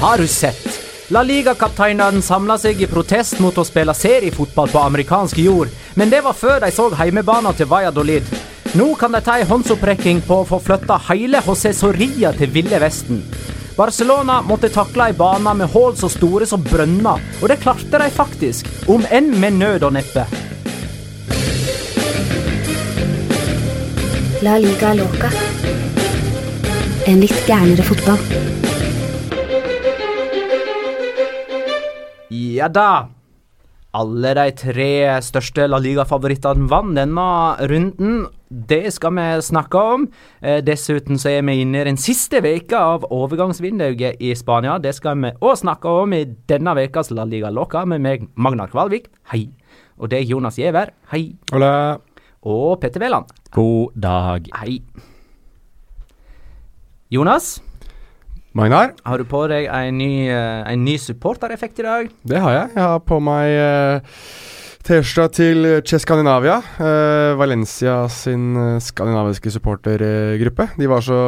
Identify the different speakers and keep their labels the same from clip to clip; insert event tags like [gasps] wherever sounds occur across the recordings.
Speaker 1: Har du sett? La Liga-kapteinene samla seg i protest mot å spille seriefotball på amerikansk jord, men det var før de så heimebanen til Valladolid. Nå kan de ta ei håndsopprekking på å få flytta hele José Soria til Ville Vesten. Barcelona måtte takle ei bane med hull så store som brønner, og det klarte de faktisk, om enn med nød og neppe.
Speaker 2: La liga loca. En litt gærnere fotball.
Speaker 1: Ja da. Alle de tre største La Liga-favorittene vant denne runden. Det skal vi snakke om. Eh, dessuten så er vi inne i den siste veka av overgangsvinduet i Spania. Det skal vi òg snakke om i denne ukas La Liga Loca med meg, Magnar Kvalvik. Hei. Og det er Jonas Giæver. Hei.
Speaker 3: Hola.
Speaker 1: Og Petter Wæland.
Speaker 4: God dag.
Speaker 1: Hei. Jonas,
Speaker 3: Magnar,
Speaker 1: har du på deg en ny, eh, en ny supportereffekt i dag?
Speaker 3: det har jeg. Jeg har på meg uh, T-skjorta til Che Scandinavia. eh, Valencia sin skandinaviske supportergruppe. De var så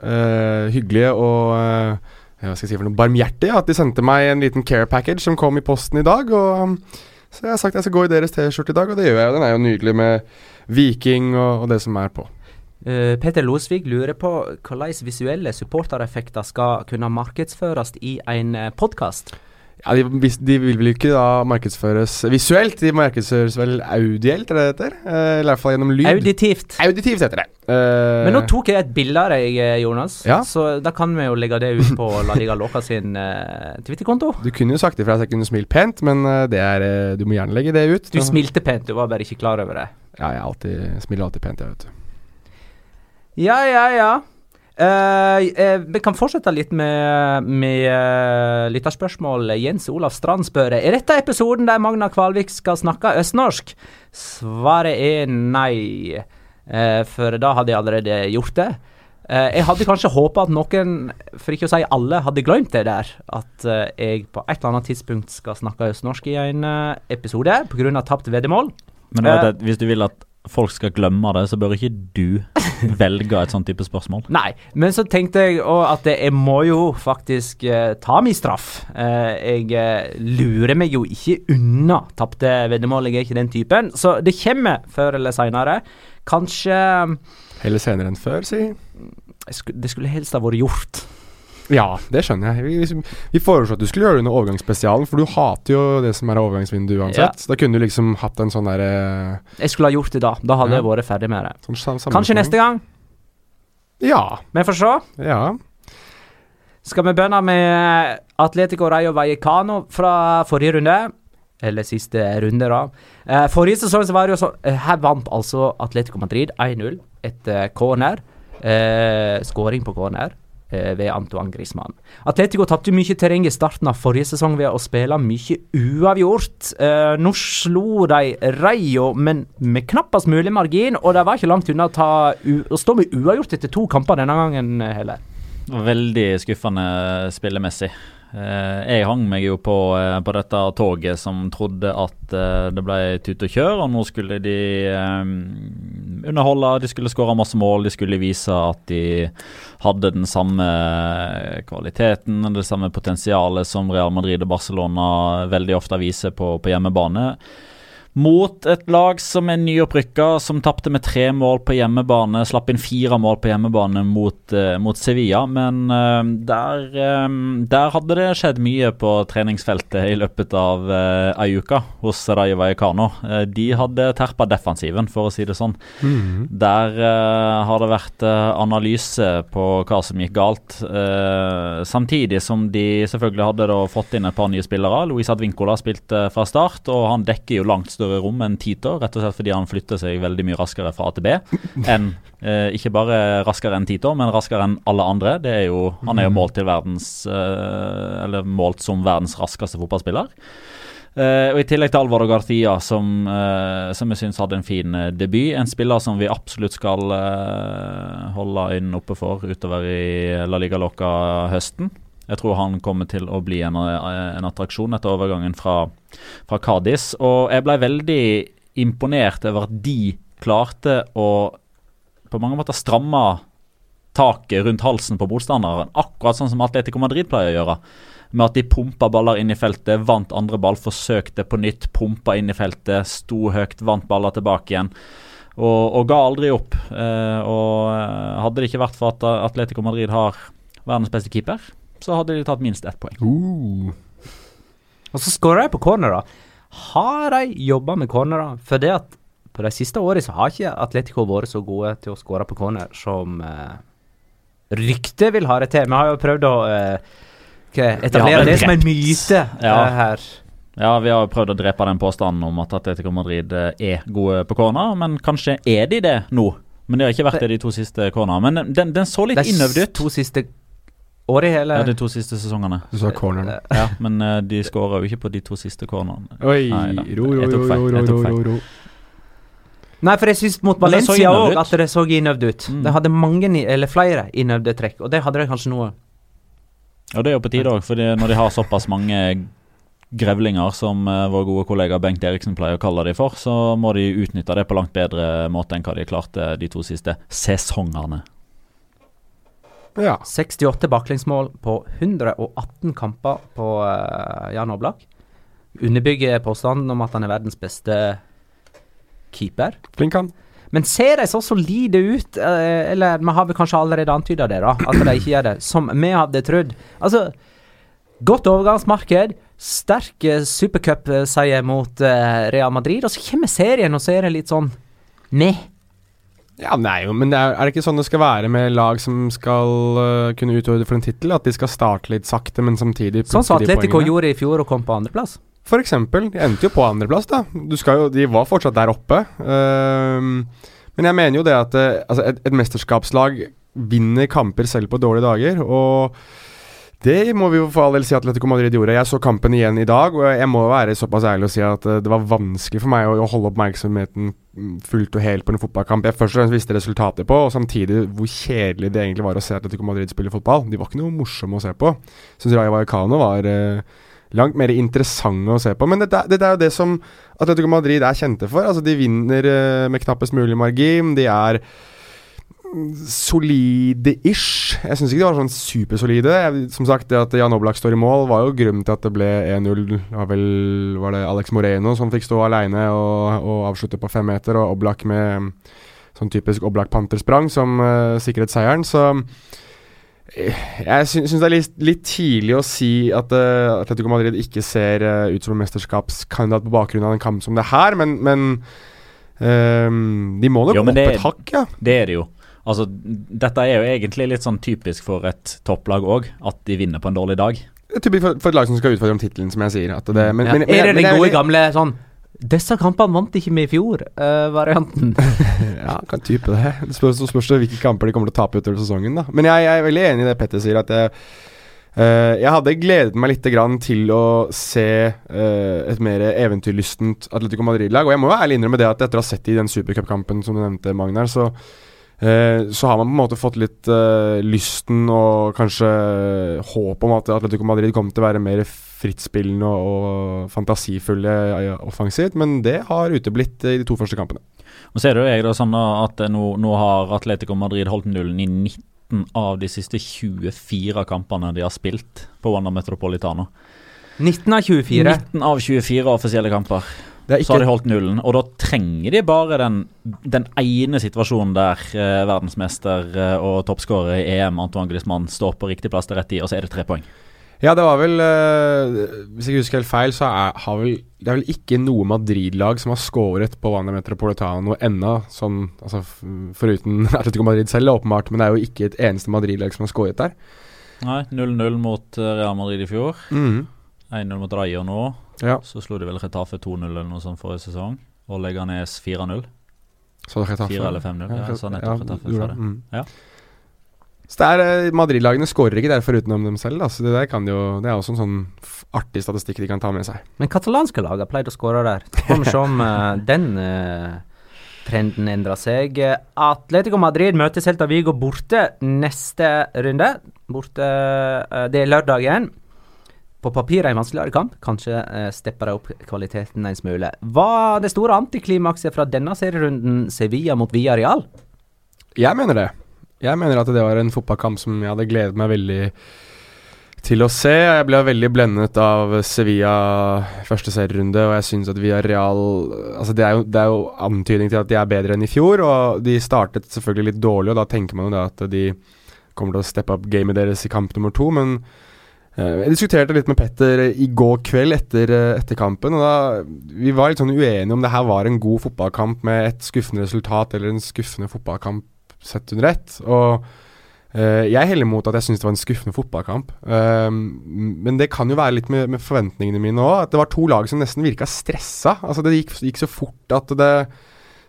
Speaker 3: uh, hyggelige og hva skal jeg si for noe barmhjertige at de sendte meg en liten care package som kom i posten i dag. Og, um, så jeg har sagt jeg skal gå i deres T-skjorte i dag, og det gjør jeg. Den er jo nydelig med Viking og, og det som er på.
Speaker 1: Eh, Peter Losvik lurer på hvordan visuelle supportereffekter skal kunne markedsføres i en uh, podkast.
Speaker 3: Ja, de, de vil vel ikke da markedsføres visuelt, de markedsføres vel audielt, er det det heter? Eh, eller i hvert fall gjennom lyd.
Speaker 1: Auditivt.
Speaker 3: Auditivt heter det. Uh,
Speaker 1: Men nå tok jeg et bilde av deg, eh, Jonas,
Speaker 3: Ja.
Speaker 1: så da kan vi jo legge det ut på La Liga Loca sin uh, Twitter-konto.
Speaker 3: Du kunne jo sagt ifra at jeg kunne smilt pent, men eh, det er eh, Du må gjerne legge det ut.
Speaker 1: Du smilte pent, du var bare ikke klar over det.
Speaker 3: Ja, jeg alltid, smiler alltid pent, jeg, vet du.
Speaker 1: Ja, ja, ja. Eh, uh, vi kan fortsette litt med, med uh, lytterspørsmål. Jens Olav Strand spør Er dette episoden der Magna Kvalvik skal snakke østnorsk. Svaret er nei, for da hadde jeg allerede gjort det. Jeg hadde kanskje håpa at noen, for ikke å si alle, hadde glemt det der. At jeg på et eller annet tidspunkt skal snakke østnorsk i en episode pga. tapt veddemål.
Speaker 4: Men det, hvis du vil at folk skal glemme det, så bør ikke du velge et sånt type spørsmål.
Speaker 1: Nei, men så tenkte jeg òg at jeg må jo faktisk eh, ta min straff. Eh, jeg eh, lurer meg jo ikke unna tapte veddemål, jeg er ikke den typen. Så det kommer før eller seinere. Kanskje
Speaker 3: Heller senere enn før, si.
Speaker 1: Det skulle helst ha vært gjort.
Speaker 3: Ja, det skjønner jeg. Vi, vi, foreslo at du skulle gjøre det under overgangsspesialen, for du hater jo det som er overgangsvindu uansett.
Speaker 1: Ja.
Speaker 3: Da kunne du liksom hatt en sånn derre
Speaker 1: Jeg skulle ha gjort det da. Da hadde
Speaker 3: Ja.
Speaker 1: jeg vært ferdig med det.
Speaker 3: sånn
Speaker 1: Kanskje neste gang.
Speaker 3: Ja.
Speaker 1: Vi får se.
Speaker 3: Ja.
Speaker 1: Skal vi begynne med Atletico Rayo Vallecano fra forrige runde? Eller siste runde, da. Eh, forrige sesong så var det jo så eh, Her vant altså Atletico Madrid 1-0 etter corner. Eh, Skåring på corner eh, ved Antoine Griezmann. Atletico tapte mye terreng i starten av forrige sesong ved å spille mye uavgjort. Eh, nå slo de Rayo, men med knappest mulig margin, og de var ikke langt unna å, å stå med uavgjort etter to kamper denne gangen eh, heller.
Speaker 4: Veldig skuffende spillemessig. Eh, jeg hang meg jo på, eh, på dette toget som trodde at eh, det ble tut og kjør, og nå skulle de underholde, de skulle skåre masse mål, de skulle vise at de hadde den samme kvaliteten, det samme potensialet som Real Madrid og Barcelona veldig ofte viser på, på hjemmebane. Mot et lag som er nyopprykka, som tapte med tre mål på hjemmebane. Slapp inn fire mål på hjemmebane mot, uh, mot Sevilla. Men uh, der, eh, der hadde det skjedd mye på treningsfeltet i løpet av uh, ei uke hos Rayo Vallecano. Uh, de hadde terpa defensiven, for å si det sånn. Der eh, har det vært analyse på hva som gikk galt. samtidig som de selvfølgelig hadde fått inn et par nye spillere. Luis Advincola spilte fra start, og han dekker jo langt større rom enn Tito. Rett og slett fordi han flytter seg veldig mye raskere fra A til B. Enn, eh, ikke bare raskere enn Tito, men raskere enn alle andre. Er jo, han er jo målt, verdens, eh, målt som verdens raskeste fotballspiller. Uh, og I tillegg til Alvaro Garcia, som, uh, som jeg syns hadde en fin uh, debut. En spiller som vi absolutt skal holde øynene oppe for utover i La Liga Loca høsten. Jeg tror han kommer til å bli en, eh, en attraksjon etter overgangen fra, fra Cádiz. Og jeg ble veldig imponert over at de klarte å på mange måter stramme taket rundt halsen på motstanderen. Akkurat sånn som Atletico Madrid pleier å gjøre. Med at de pumpa baller inn i feltet, vant andre ball, forsøkte på nytt, pumpa inn i feltet, sto høyt, vant baller tilbake igjen. Og, og ga aldri opp. Eh, og eh, hadde det ikke vært for at Atletico Madrid har verdens beste keeper, så hadde de tatt minst ett poeng.
Speaker 3: Uh.
Speaker 1: Og så skårer de på cornerer. Har de jobba med cornerer? For det at på de siste årene så har ikke Atletico vært så gode til å skåre på corner som eh, ryktet vil ha det til. Vi har jo prøvd å eh, etablere det som en myte
Speaker 4: Ja.
Speaker 1: eh, her.
Speaker 4: Ja, vi har jo prøvd å drepe den påstanden om at Atletico Madrid eh, er gode på corner, men kanskje er de det nå? Men det har ikke vært det de to siste cornerne. Men den, den så litt
Speaker 1: De
Speaker 4: innøvd ut.
Speaker 1: to siste årene,
Speaker 4: Ja, de to siste sesongene.
Speaker 3: Du sa corneren.
Speaker 4: Ja, Men eh, de skåra jo ikke på de to siste cornerne.
Speaker 3: Oi, ro, ro,
Speaker 4: jeg
Speaker 3: ro,
Speaker 4: feil,
Speaker 3: ro,
Speaker 4: jeg
Speaker 3: ro, ro,
Speaker 4: feil.
Speaker 3: ro.
Speaker 1: Nei, for jeg syns mot
Speaker 4: Men det så
Speaker 1: Valencia
Speaker 4: innøvd
Speaker 1: òg
Speaker 4: ut.
Speaker 1: at det så innøvd ut.
Speaker 4: Mm.
Speaker 1: De hadde mange, ni- eller flere innøvde trekk, og det hadde de kanskje nå.
Speaker 4: Og det er jo på tide òg, for når de har såpass mange grevlinger, som eh, vår gode kollega Bengt Eriksen pleier å kalle de for, så må de utnytte det på langt bedre måte enn hva de klarte de to siste sesongene.
Speaker 3: Ja.
Speaker 1: 68 baklengsmål på 118 kamper på uh, Jan Oblak. Underbygger påstanden om at han er verdens beste keeper.
Speaker 3: Flink han.
Speaker 1: Men ser de så solide ut, uh, eller vi har vel kanskje allerede antyda det, da, at de ikke gjør det, som vi hadde trodd. Altså, godt overgangsmarked, sterk uh, supercupseier mot uh, Real Madrid, og så kommer serien, og så er det litt sånn meh.
Speaker 3: Ja, nei, men er, er det ikke sånn det skal være med lag som skal uh, kunne utfordre for en tittel? At de skal starte litt sakte, men samtidig
Speaker 1: Sånn som
Speaker 3: plukke de
Speaker 1: Atletico
Speaker 3: poengene?
Speaker 1: gjorde i fjor og kom på andreplass.
Speaker 3: For eksempel. De endte jo på andreplass, da. Jo, de var fortsatt der oppe. Uh, men jeg mener jo det at uh, altså et, et mesterskapslag vinner kamper selv på dårlige dager, og det må vi jo for all del si at Atletico Madrid gjorde. Jeg så kampen igjen i dag, og jeg må være såpass ærlig å si at eh, det var vanskelig for meg å, holde oppmerksomheten fullt og helt på en fotballkamp jeg først og fremst visste resultatet på, og samtidig hvor kjedelig det egentlig var å se Atletico Madrid spille fotball. De var ikke noe morsomme å se på. Syns Rayo Vallecano var eh, langt mer interessante å se på. Men dette, dette er jo det som Atletico Madrid er kjente for. Altså De vinner eh, med knappest mulig margin. De er solide-ish. Jeg syns ikke de var sånn supersolide. Jeg- Som sagt, det at Jan Oblak står i mål, var jo grunnen til at det ble 1-0. Det var vel var det Alex Moreno som fikk stå aleine og, og avslutte på femmeter, og Oblak med mm, sånn typisk Oblak-pantersprang som uh, sikret seieren. Så jeg sy syns det er litt, litt tidlig å si at uh, Atletico Madrid ikke ser uh, ut som en mesterskapskandidat på bakgrunn av en kamp som det her, men, men ehm, de må nok
Speaker 4: Jo,
Speaker 3: opp
Speaker 4: det-
Speaker 3: et hakk, ja.
Speaker 4: Det er det jo. Altså, dette er jo egentlig litt sånn typisk for et topplag òg, at de vinner på en dårlig dag.
Speaker 3: Typisk for, for et lag som skal utfordre om tittelen, som jeg sier. At det, men,
Speaker 1: Ja.
Speaker 3: men, men,
Speaker 1: er det den gode gamle sånn Disse kampene vant ikke vi i fjor, eh, varianten. [laughs]
Speaker 3: Ja, kan type det. Det spørs, så spørs det hvilke kamper de kommer til å tape utover sesongen. da Men jeg, jeg er veldig enig i det Petter sier, at jeg, uh, jeg hadde gledet meg litt grann til å se uh, et mer eventyrlystent Atletico Madrid-lag. Og jeg må jo ærlig innrømme det at etter å ha sett i den supercupkampen som du nevnte, Magnar, så så har man på en måte fått litt eh, lysten og kanskje håp om at Atletico Madrid kommer til å være mer frittspillende og, og fantasifulle eh, offensivt, men det har uteblitt i de to første kampene.
Speaker 4: Og er det jo jeg da sånn at nå, nå har Atletico Madrid holdt nullen i 19 av de siste 24 kampene de har spilt på Wanda Metropolitano.
Speaker 1: 19 av 24.
Speaker 4: 19 av 24 offisielle kamper.
Speaker 3: Er
Speaker 4: Så har de holdt nullen, og da trenger de bare den, den ene situasjonen der eh, verdensmester eh, og toppskårer i EM Antoine Griezmann står på riktig plass til rett tid, og så er det tre poeng.
Speaker 3: Ja, det var vel eh, Hvis jeg ikke husker helt feil, så er, har vel, det er vel ikke noe Madrid-lag som har skåret på Wanda Metropolitano ennå, sånn altså foruten [laughs] Atletico Madrid selv, åpenbart. Men det er jo ikke et eneste Madrid-lag som har skåret der.
Speaker 4: Nei, 0-0 mot eh, Real Madrid i fjor.
Speaker 3: Mhm.
Speaker 4: 1-0 mot Rayo nå.
Speaker 3: Ja,
Speaker 4: Så slo de vel Retafe 2-0 eller noe sånt forrige sesong. Og Leganes 4-0.
Speaker 3: så det Getafe.
Speaker 4: 4 eller 5-0. Ja, så sa nettopp Retafe
Speaker 3: det.
Speaker 4: det.
Speaker 3: Mhm.
Speaker 4: Ja.
Speaker 3: Så det er øh, Madrid-lagene skårer ikke derfor utenom dem selv, da. Så det der kan de jo Det er også en sånn artig statistikk de kan ta med seg.
Speaker 1: Men katalanske lag har pleid å skåre der. Får vi se om eh, den uh, trenden endrer seg. Eh, Atletico Madrid møter Celta Vigo borte neste runde. Borte eh, Det er lørdagen. På papiret en vanskeligere kamp. Kanskje eh, stepper de opp kvaliteten en smule. Var det store antiklimakset fra denne serierunden Sevilla mot Villarreal?
Speaker 3: Jeg mener det. Jeg mener at det var en fotballkamp som jeg hadde gledet meg veldig til å se. Jeg ble veldig blendet av Sevilla første serierunde, og jeg syns at Villarreal altså det, er jo, det er jo antydning til at de er bedre enn i fjor, og de startet selvfølgelig litt dårlig, og da tenker man jo da at de kommer til å steppe opp gamet deres i kamp nummer to, men jeg diskuterte litt med Petter i går kveld etter, eh, etter kampen. og da, Vi var litt sånn uenige om det her var en god fotballkamp med et skuffende resultat eller en skuffende fotballkamp sett under ett. Og uh, jeg heller mot at jeg syns det var en skuffende fotballkamp. Um, men det kan jo være litt med, med forventningene mine òg. At det var to lag som nesten virka stressa. Altså Det gikk, gikk så fort at det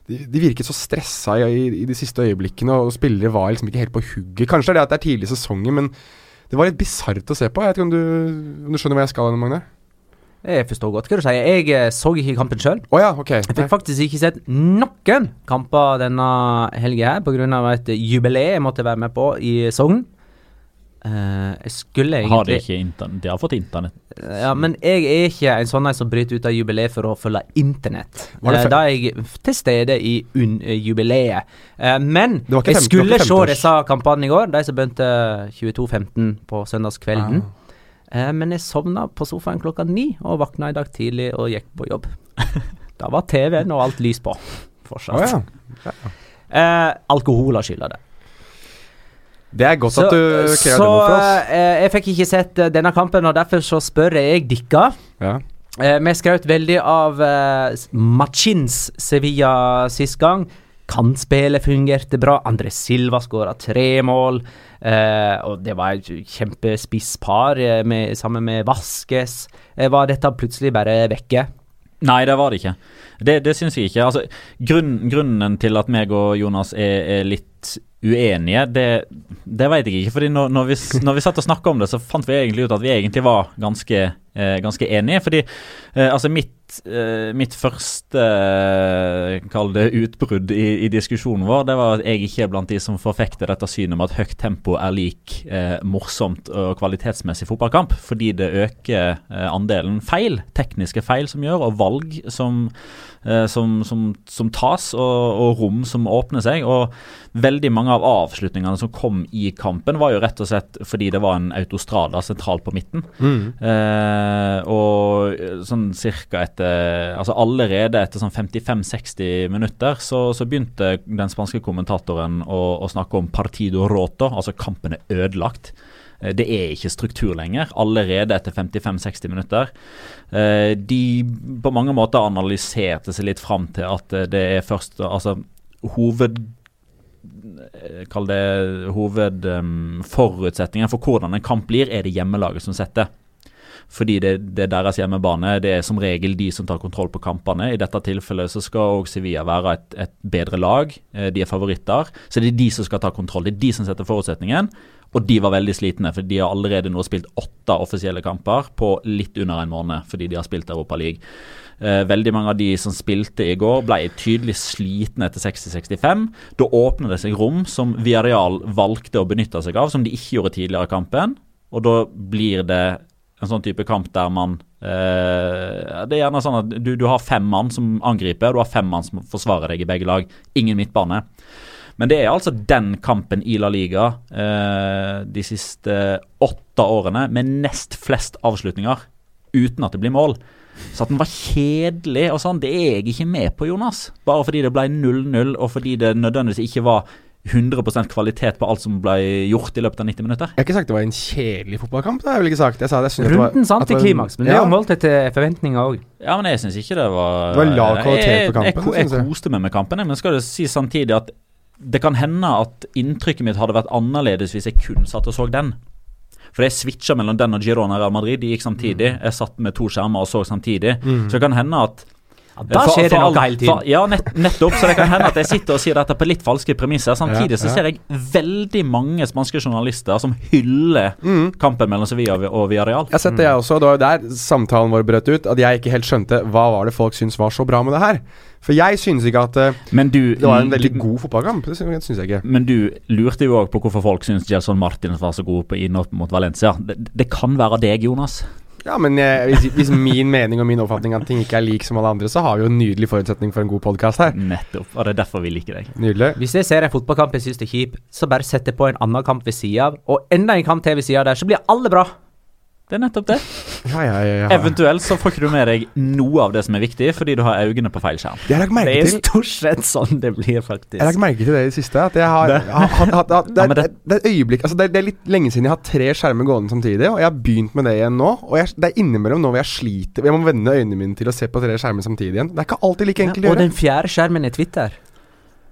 Speaker 3: de, de virket så stressa i, i, i, de siste øyeblikkene, og spillere var liksom ikke helt på hugget. Kanskje det er det at det er tidlig i sesongen, men det var litt bisart å se på. Jeg vet ikke om du, om du skjønner hva jeg skal, Magne?
Speaker 1: Jeg forstår godt hva du sier. Jeg eh, så ikke kampen sjøl.
Speaker 3: Oh, ja, okay.
Speaker 1: Jeg fikk faktisk ikke sett noen kamper denne helga her pga. et jubileum jeg måtte være med på i Sogn. Uh, jeg skulle egentlig
Speaker 4: Har de ikke internett? De har fått internett.
Speaker 1: Ja, men jeg er ikke en sånn som bryter ut av jubileet for å følge internett. Uh, da er jeg til stede i un jubileet. Uh, men jeg skulle se disse kampene i går, de som begynte 22.15 på søndagskvelden. Ah. Eh, men jeg sovna på sofaen klokka ni, og våkna i dag tidlig og gikk på jobb. [laughs] da var TV-en og alt lys på fortsatt. Oh, ja. Ja. Eh, alkohol har skylda det.
Speaker 3: Det er godt så, at du krever noe for oss.
Speaker 1: Eh, jeg fikk ikke sett uh, denne kampen, og derfor så spør jeg dere. Ja. Eh, vi skrøt veldig av uh, Machins Sevilla sist gang. Kantspillet fungerte bra. André Silva skåra tre mål. Eh, og det var et kjempespisspar eh, sammen med Vaskes. Eh, var dette plutselig bare vekke?
Speaker 4: Nei, det var det ikke. Det, det syns jeg ikke. Altså, grunn, grunnen til at meg og Jonas er, er litt uenige, det, det vet jeg ikke. fordi når, når, vi, når vi satt og snakka om det, så fant vi egentlig ut at vi egentlig var ganske, eh, ganske enige. Fordi eh, altså mitt eh, mitt første uh, kall det utbrudd i, i, diskusjonen vår, det var at jeg ikke er blant de som forfekter dette synet om at høyt tempo er lik uh, morsomt og kvalitetsmessig fotballkamp, fordi det øker andelen feil, tekniske feil som gjør, og valg som, som, som, som tas, og, og, rom som åpner seg. og Veldig mange av avslutningene som kom i kampen, var jo rett og slett fordi det var en autostrada sentralt på midten. Mm. og sånn cirka etter altså Allerede etter sånn 55-60 minutter så, så, begynte den spanske kommentatoren å, å, snakke om partido roto, altså kampen er ødelagt. Eh, det er ikke struktur lenger, allerede etter 55-60 minutter. Eh, de på mange måter analyserte seg litt fram til at det er først Altså hoved Kall det hovedforutsetningen for hvordan en kamp blir, er det hjemmelaget som setter fordi det, det, er deres hjemmebane. Det er som regel de som tar kontroll på kampene. I dette tilfellet så skal òg Sevilla være et, et, bedre lag. Eh, de er favoritter. Så det er de som skal ta kontroll. Det er de som setter forutsetningen. Og de var veldig slitne, for de har allerede nå spilt åtte offisielle kamper på litt under en måned fordi de har spilt Europa League. Eh, veldig mange av de som spilte i går, ble tydelig slitne etter 60-65. Da åpner det seg rom som Viareal valgte å benytte seg av, som de ikke gjorde tidligere i kampen. Og da blir det en sånn type kamp der man eh, Det er gjerne sånn at du, du, har fem mann som angriper, du har fem mann som forsvarer deg i begge lag. Ingen midtbane. Men det er altså den kampen i La Liga eh, de siste åtte årene med nest flest avslutninger uten at det blir mål. Så at den var kjedelig og sånn, det er jeg ikke med på, Jonas. Bare fordi det ble 0-0, og fordi det nødvendigvis ikke var 100% kvalitet på alt som ble gjort i løpet av 90 minutter.
Speaker 3: Jeg har ikke sagt det var en kjedelig fotballkamp. Det har jeg vel ikke sagt. Jeg sa
Speaker 1: det, jeg Rundens klimaks, men det er jo målt etter forventninger òg.
Speaker 4: Ja, men jeg syns ikke det var
Speaker 3: Det var lav kvalitet på kampen.
Speaker 4: Jeg, jeg, jeg, koste meg med kampen, men skal det si samtidig at det kan hende at inntrykket mitt hadde vært annerledes hvis jeg kun satt og så den. For jeg switcha mellom den og Girona Real Madrid. De gikk samtidig. Mm. Jeg satt med to skjermer og så samtidig. Mm. Så det kan hende at
Speaker 1: ja, da skjer det noe hele tiden.
Speaker 4: ja, nett, nettopp. Så det kan hende at jeg sitter og sier dette på litt falske premisser. Samtidig så ser jeg veldig mange spanske journalister som hyller mm. kampen mellom Sevilla og Villarreal.
Speaker 3: Jeg har sett det, jeg også. Det var jo der samtalen vår brøt ut. At jeg ikke helt skjønte hva var det folk syntes var så bra med det her. For jeg synes ikke at uh, du, det var en veldig du, god fotballkamp. Det synes jeg ikke.
Speaker 4: Men du lurte jo òg på hvorfor folk syns Gelson Martin var så god på innhopp mot Valencia. Det, det kan være deg, Jonas.
Speaker 3: Ja, men jeg, hvis, hvis min mening og min oppfatning av ting ikke er lik som alle andre, så har vi jo en nydelig forutsetning for en god podkast her.
Speaker 4: Nettopp. Og det er derfor vi liker deg.
Speaker 3: Nydelig.
Speaker 1: Hvis jeg ser en fotballkamp jeg syns er kjip, så bare setter jeg på en annen kamp ved sida av, og enda en kamp til ved sida av der, så blir alle bra.
Speaker 4: Det er nettopp det.
Speaker 3: Ja, ja, ja, ja.
Speaker 4: Eventuelt så får ikke du med deg noe av det som er viktig, fordi du har øynene på feil skjerm.
Speaker 3: Det, har
Speaker 1: Det er
Speaker 3: til
Speaker 1: stort sett sånn det blir, faktisk.
Speaker 3: Jeg har lagt merke til det i det siste. At jeg har, det, er, øyeblikk altså det, litt lenge siden jeg har tre skjermer gående samtidig, og jeg har begynt med det igjen nå. Og jeg, det er innimellom nå hvor jeg sliter Jeg må vende øynene mine til å se på tre skjermer samtidig igjen. Det er ikke alltid like enkelt
Speaker 1: Ja,
Speaker 3: å
Speaker 1: og den fjerde skjermen er Twitter.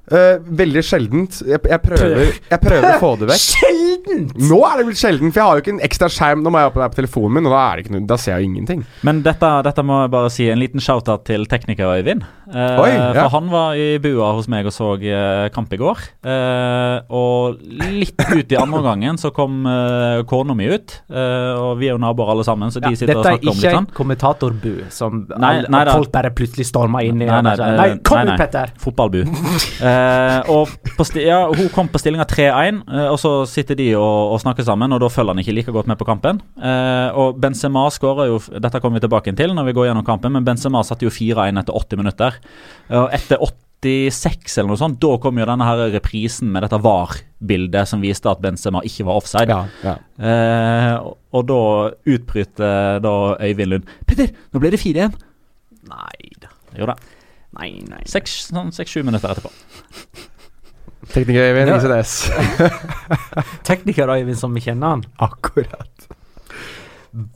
Speaker 3: Eh, veldig sjeldent. Jeg, jeg, prøver, jeg prøver å få det vekk. [laughs]
Speaker 1: Sjeldent!
Speaker 3: Nå er det blitt sjeldent, for jeg har jo ikke en ekstra skjerm. Nå må jeg opp der på telefonen min, og da, er det ikke noe, da ser jeg jo ingenting.
Speaker 4: Men dette, dette må jeg bare si en liten shout-out til tekniker Øyvind. Uh,
Speaker 3: Oi, ja.
Speaker 4: For han var i bua hos meg og så uh, kamp i går. Eh, og litt ut i andre gangen så kom uh, kona mi ut. Eh, og vi er jo naboer alle sammen, så de
Speaker 1: Ja,
Speaker 4: sitter og
Speaker 1: dette er
Speaker 4: snakker om
Speaker 1: ikke
Speaker 4: litt
Speaker 1: en
Speaker 4: sånn.
Speaker 1: kommentatorbu som
Speaker 4: Nei,
Speaker 1: alle,
Speaker 4: nei
Speaker 1: folk bare plutselig stormer inn i.
Speaker 4: Nei, nei,
Speaker 1: nei, nei, kom
Speaker 4: nei,
Speaker 1: ut,
Speaker 4: nei.
Speaker 1: Petter!
Speaker 4: Fotballbu. [laughs] Eh, og på sti ja, hun kom på stillinga 3-1, eh, og så sitter de og, og snakker sammen, og da følger han ikke like godt med på kampen. Eh, og Benzema skåra jo Dette kommer vi tilbake til når vi går gjennom kampen, men Benzema satte jo 4-1 etter 80 minutter. Og etter 86 eller noe sånt, da kom jo denne her reprisen med dette VAR-bildet som viste at Benzema ikke var offside.
Speaker 3: Ja, ja.
Speaker 4: Eh, og, og da utbryter da Øyvind Lund Petter, nå ble det 4-1.
Speaker 1: Nei da.
Speaker 4: Jo da.
Speaker 1: Nei, nei.
Speaker 4: Seks- sånn Seks-sju minutter etterpå.
Speaker 3: Tekniker Øyvind,
Speaker 1: ikke
Speaker 3: det. [laughs]
Speaker 1: Tekniker Øyvind som vi kjenner han.
Speaker 3: Akkurat.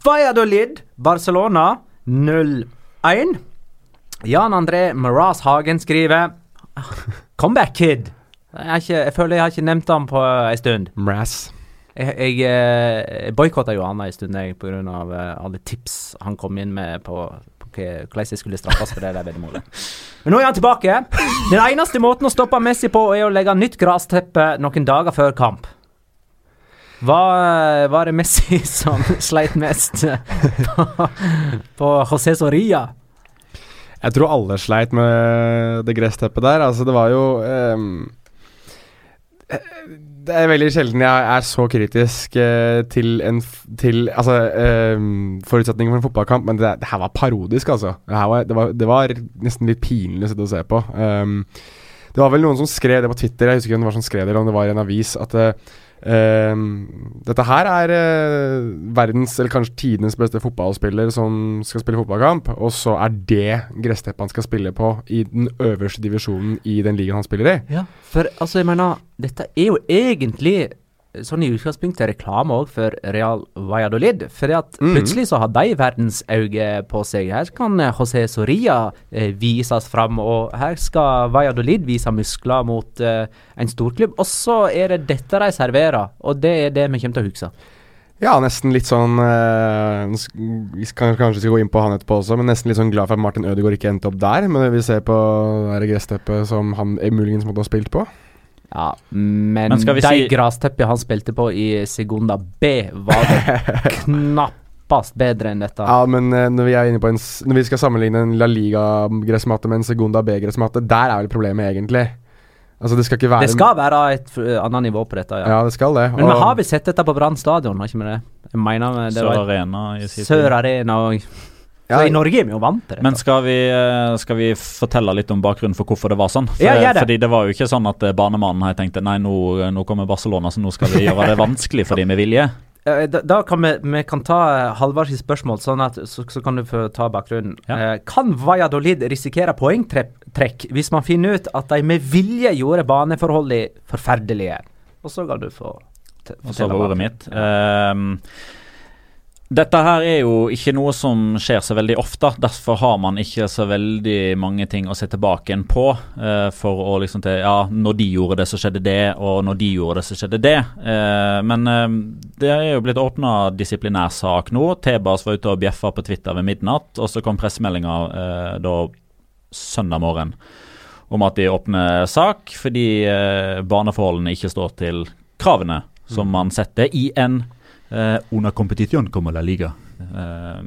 Speaker 1: Valladolid, Barcelona 0-1. Jan André Maras Hagen skriver Comeback Kid. Jeg, har ikke, jeg føler jeg har ikke nevnt han på en stund.
Speaker 3: Mraz.
Speaker 1: Jeg, jeg, eh, jeg boikotta Johanna en stund jeg, av eh, alle tips han kom inn med på, hvordan jeg skulle straffes for det der veddemålet. Men nå er han tilbake. Den eneste måten å stoppe Messi på, er å legge nytt grassteppe noen dager før kamp. Hva var det Messi [laughs] som sleit mest på, på José Soria?
Speaker 3: Jeg tror alle sleit med det gressteppet der. Altså, det var jo um Det er veldig sjelden jeg er så kritisk eh, til en til Altså eh, forutsetningen for en fotballkamp, men det, det her var parodisk, altså. Det, var, det, var, det var nesten litt pinlig å se på. Um, det var vel noen som skrev det på Twitter, jeg husker ikke om det var som skrev det, eller om det var en avis, at eh, ehm, dette her er uh, verdens, eller kanskje tidenes beste fotballspiller som skal spille fotballkamp, og så er det gressteppet han skal spille på i den øverste divisjonen i den ligaen han spiller i.
Speaker 1: Ja, for altså, jeg mener, dette er jo egentlig sånn i utgangspunktet reklame òg for Real Valladolid. For at
Speaker 3: Mhm.
Speaker 1: plutselig så har de verdensauge på seg. Her kan eh, José Soria eh, vises fram, og her skal Valladolid vise muskler mot eh, en storklubb. Og så er det dette de serverer, og det er det vi kommer til å huske.
Speaker 3: Ja, nesten litt sånn eh, Vi skal kanskje gå inn på han etterpå også, men nesten litt sånn glad for at Martin Ødegaard ikke endte opp der. Men vi ser på det gressteppet som han eh, muligens måtte ha spilt på.
Speaker 1: Ja, men,
Speaker 4: Men
Speaker 1: de
Speaker 4: si-
Speaker 1: grassteppene han spilte på i Segunda B, var det [laughs] knappast bedre enn dette.
Speaker 3: Ja, men eh, når vi er inne på en Når vi skal sammenligne en La Liga-gressmatte med en Segunda B-gressmatte, der er vel problemet egentlig. Altså, det skal ikke være
Speaker 1: Det skal være et annet nivå på dette, ja.
Speaker 3: Ja, det skal det.
Speaker 1: Men vi har vel sett dette på Brann stadion, har ikke vi det? Jeg mener det
Speaker 4: Sør
Speaker 1: var
Speaker 4: Arena i sin tid.
Speaker 1: Sør Arena og
Speaker 3: ja,
Speaker 1: i Norge er vi jo vant til det.
Speaker 4: Men skal vi, eh, skal vi fortelle litt om bakgrunnen for hvorfor det var sånn? For,
Speaker 1: Ja, det.
Speaker 4: Fordi det var jo ikke sånn at eh, banemannen her tenkte nei, nå, nå kommer Barcelona, så nå skal vi gjøre det vanskelig for dem med vilje. [laughs]
Speaker 1: Eh, da, da kan vi, vi kan ta eh, Halvard sitt spørsmål, sånn at, så, så kan du få ta bakgrunnen.
Speaker 4: Ja.
Speaker 1: Eh, kan Valladolid risikere poengtrekk hvis man finner ut at de med vilje gjorde baneforholdene forferdelige? Og så kan du få t-
Speaker 4: Og så
Speaker 1: fortelle
Speaker 4: var ordet
Speaker 1: mitt.
Speaker 4: mitt. Ehm, dette her er jo ikke noe som skjer så veldig ofte. Derfor har man ikke så veldig mange ting å se tilbake på. eh, for å liksom til Ja, når de gjorde det, så skjedde det, og når de gjorde det, så skjedde det. Eh, men eh, det er jo blitt åpna disiplinærsak nå. Tebas var ute og bjeffa på Twitter ved midnatt, og så kom pressemeldinga da søndag morgen om at de åpner sak fordi baneforholdene ikke står til kravene som man setter i en eh, under competition como la liga. Eh,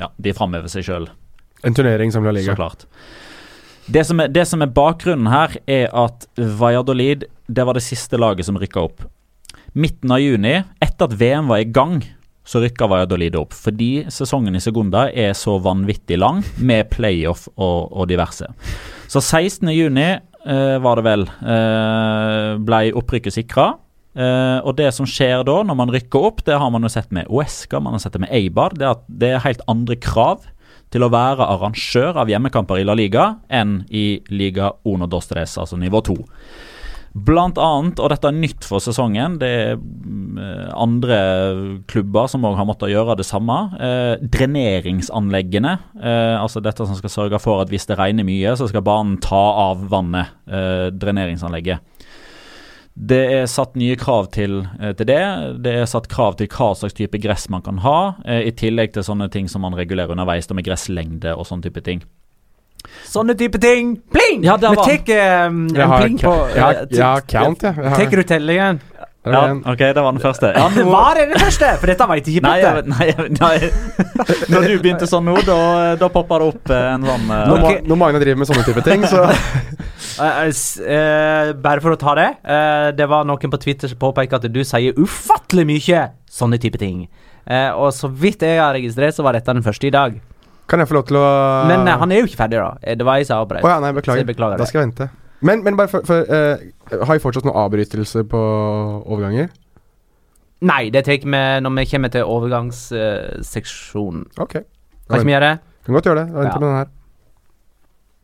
Speaker 4: ja, de framhever seg sjøl,
Speaker 3: En turnering som La
Speaker 4: så
Speaker 3: Liga.
Speaker 4: klart. Det som, er, det som er bakgrunnen her, er at Valladolid det var det siste laget som rykka opp. Midten av juni, etter at VM var i gang, så rykka Valladolid opp. Fordi sesongen i Segunda er så vanvittig lang, med playoff og, og diverse. Så 16.6 eh, var det vel, eh, ble opprykket sikra. Eh, og det som skjer da, når man rykker opp, det har man jo sett med Oesca, man har sett det med Eibar, det er at det er helt andre krav til å være arrangør av hjemmekamper i La Liga enn i Liga Uno Dos Tres, altså nivå 2. Blant annet, og dette er nytt for sesongen, det er mm, andre klubber som òg har måttet gjøre det samme. Eh, dreneringsanleggene, eh, altså dette som skal sørge for at hvis det regner mye, så skal banen ta av vannet. Eh, dreneringsanlegget. Det er satt nye krav til, eh, til, det. Det er satt krav til hva slags type gress man kan ha, eh, i tillegg til sånne ting som man regulerer underveis, med gresslengde og sånne type ting.
Speaker 1: Sånne type ting. Pling!
Speaker 4: Ja, der
Speaker 1: Vi
Speaker 4: var
Speaker 1: tar um,
Speaker 3: Jeg
Speaker 1: en
Speaker 3: har,
Speaker 1: pling på
Speaker 3: jeg har, jeg har count, jeg. jeg
Speaker 1: Tar du tellingen?
Speaker 3: Det
Speaker 4: Ja, ok, det var den første. Ja,
Speaker 1: Det [laughs] var det det første, for dette var ikke Petter.
Speaker 4: nei, jeg- nei. [laughs] Når du begynte sånn nå, da, da poppa det opp eh, en sånn uh,
Speaker 3: Når,
Speaker 1: okay.
Speaker 3: Ma- Magne driver med sånne type ting, så [laughs]
Speaker 1: uh, uh, eh, bare for å ta det. eh, det var noen på Twitter som påpeker at du sier ufattelig mye sånne type ting. Eh, og så vidt jeg har registrert, så var dette den første i dag.
Speaker 3: kan jeg få lov til å
Speaker 1: Men eh, han er jo ikke ferdig, da. Eh, Det var jeg som avbrøt.
Speaker 3: Oh, ja, nei, beklager.
Speaker 1: beklager
Speaker 3: Da skal jeg vente. Men, men bare for, for eh, Har vi fortsatt noen avbrytelser på overganger?
Speaker 1: Nei, det tar vi med når vi kommer til overgangsseksjonen.
Speaker 3: Ok.
Speaker 1: Kan ikke vi gjøre det?
Speaker 3: Kan godt gjøre det. Jeg venter
Speaker 1: Ja.
Speaker 3: med den her.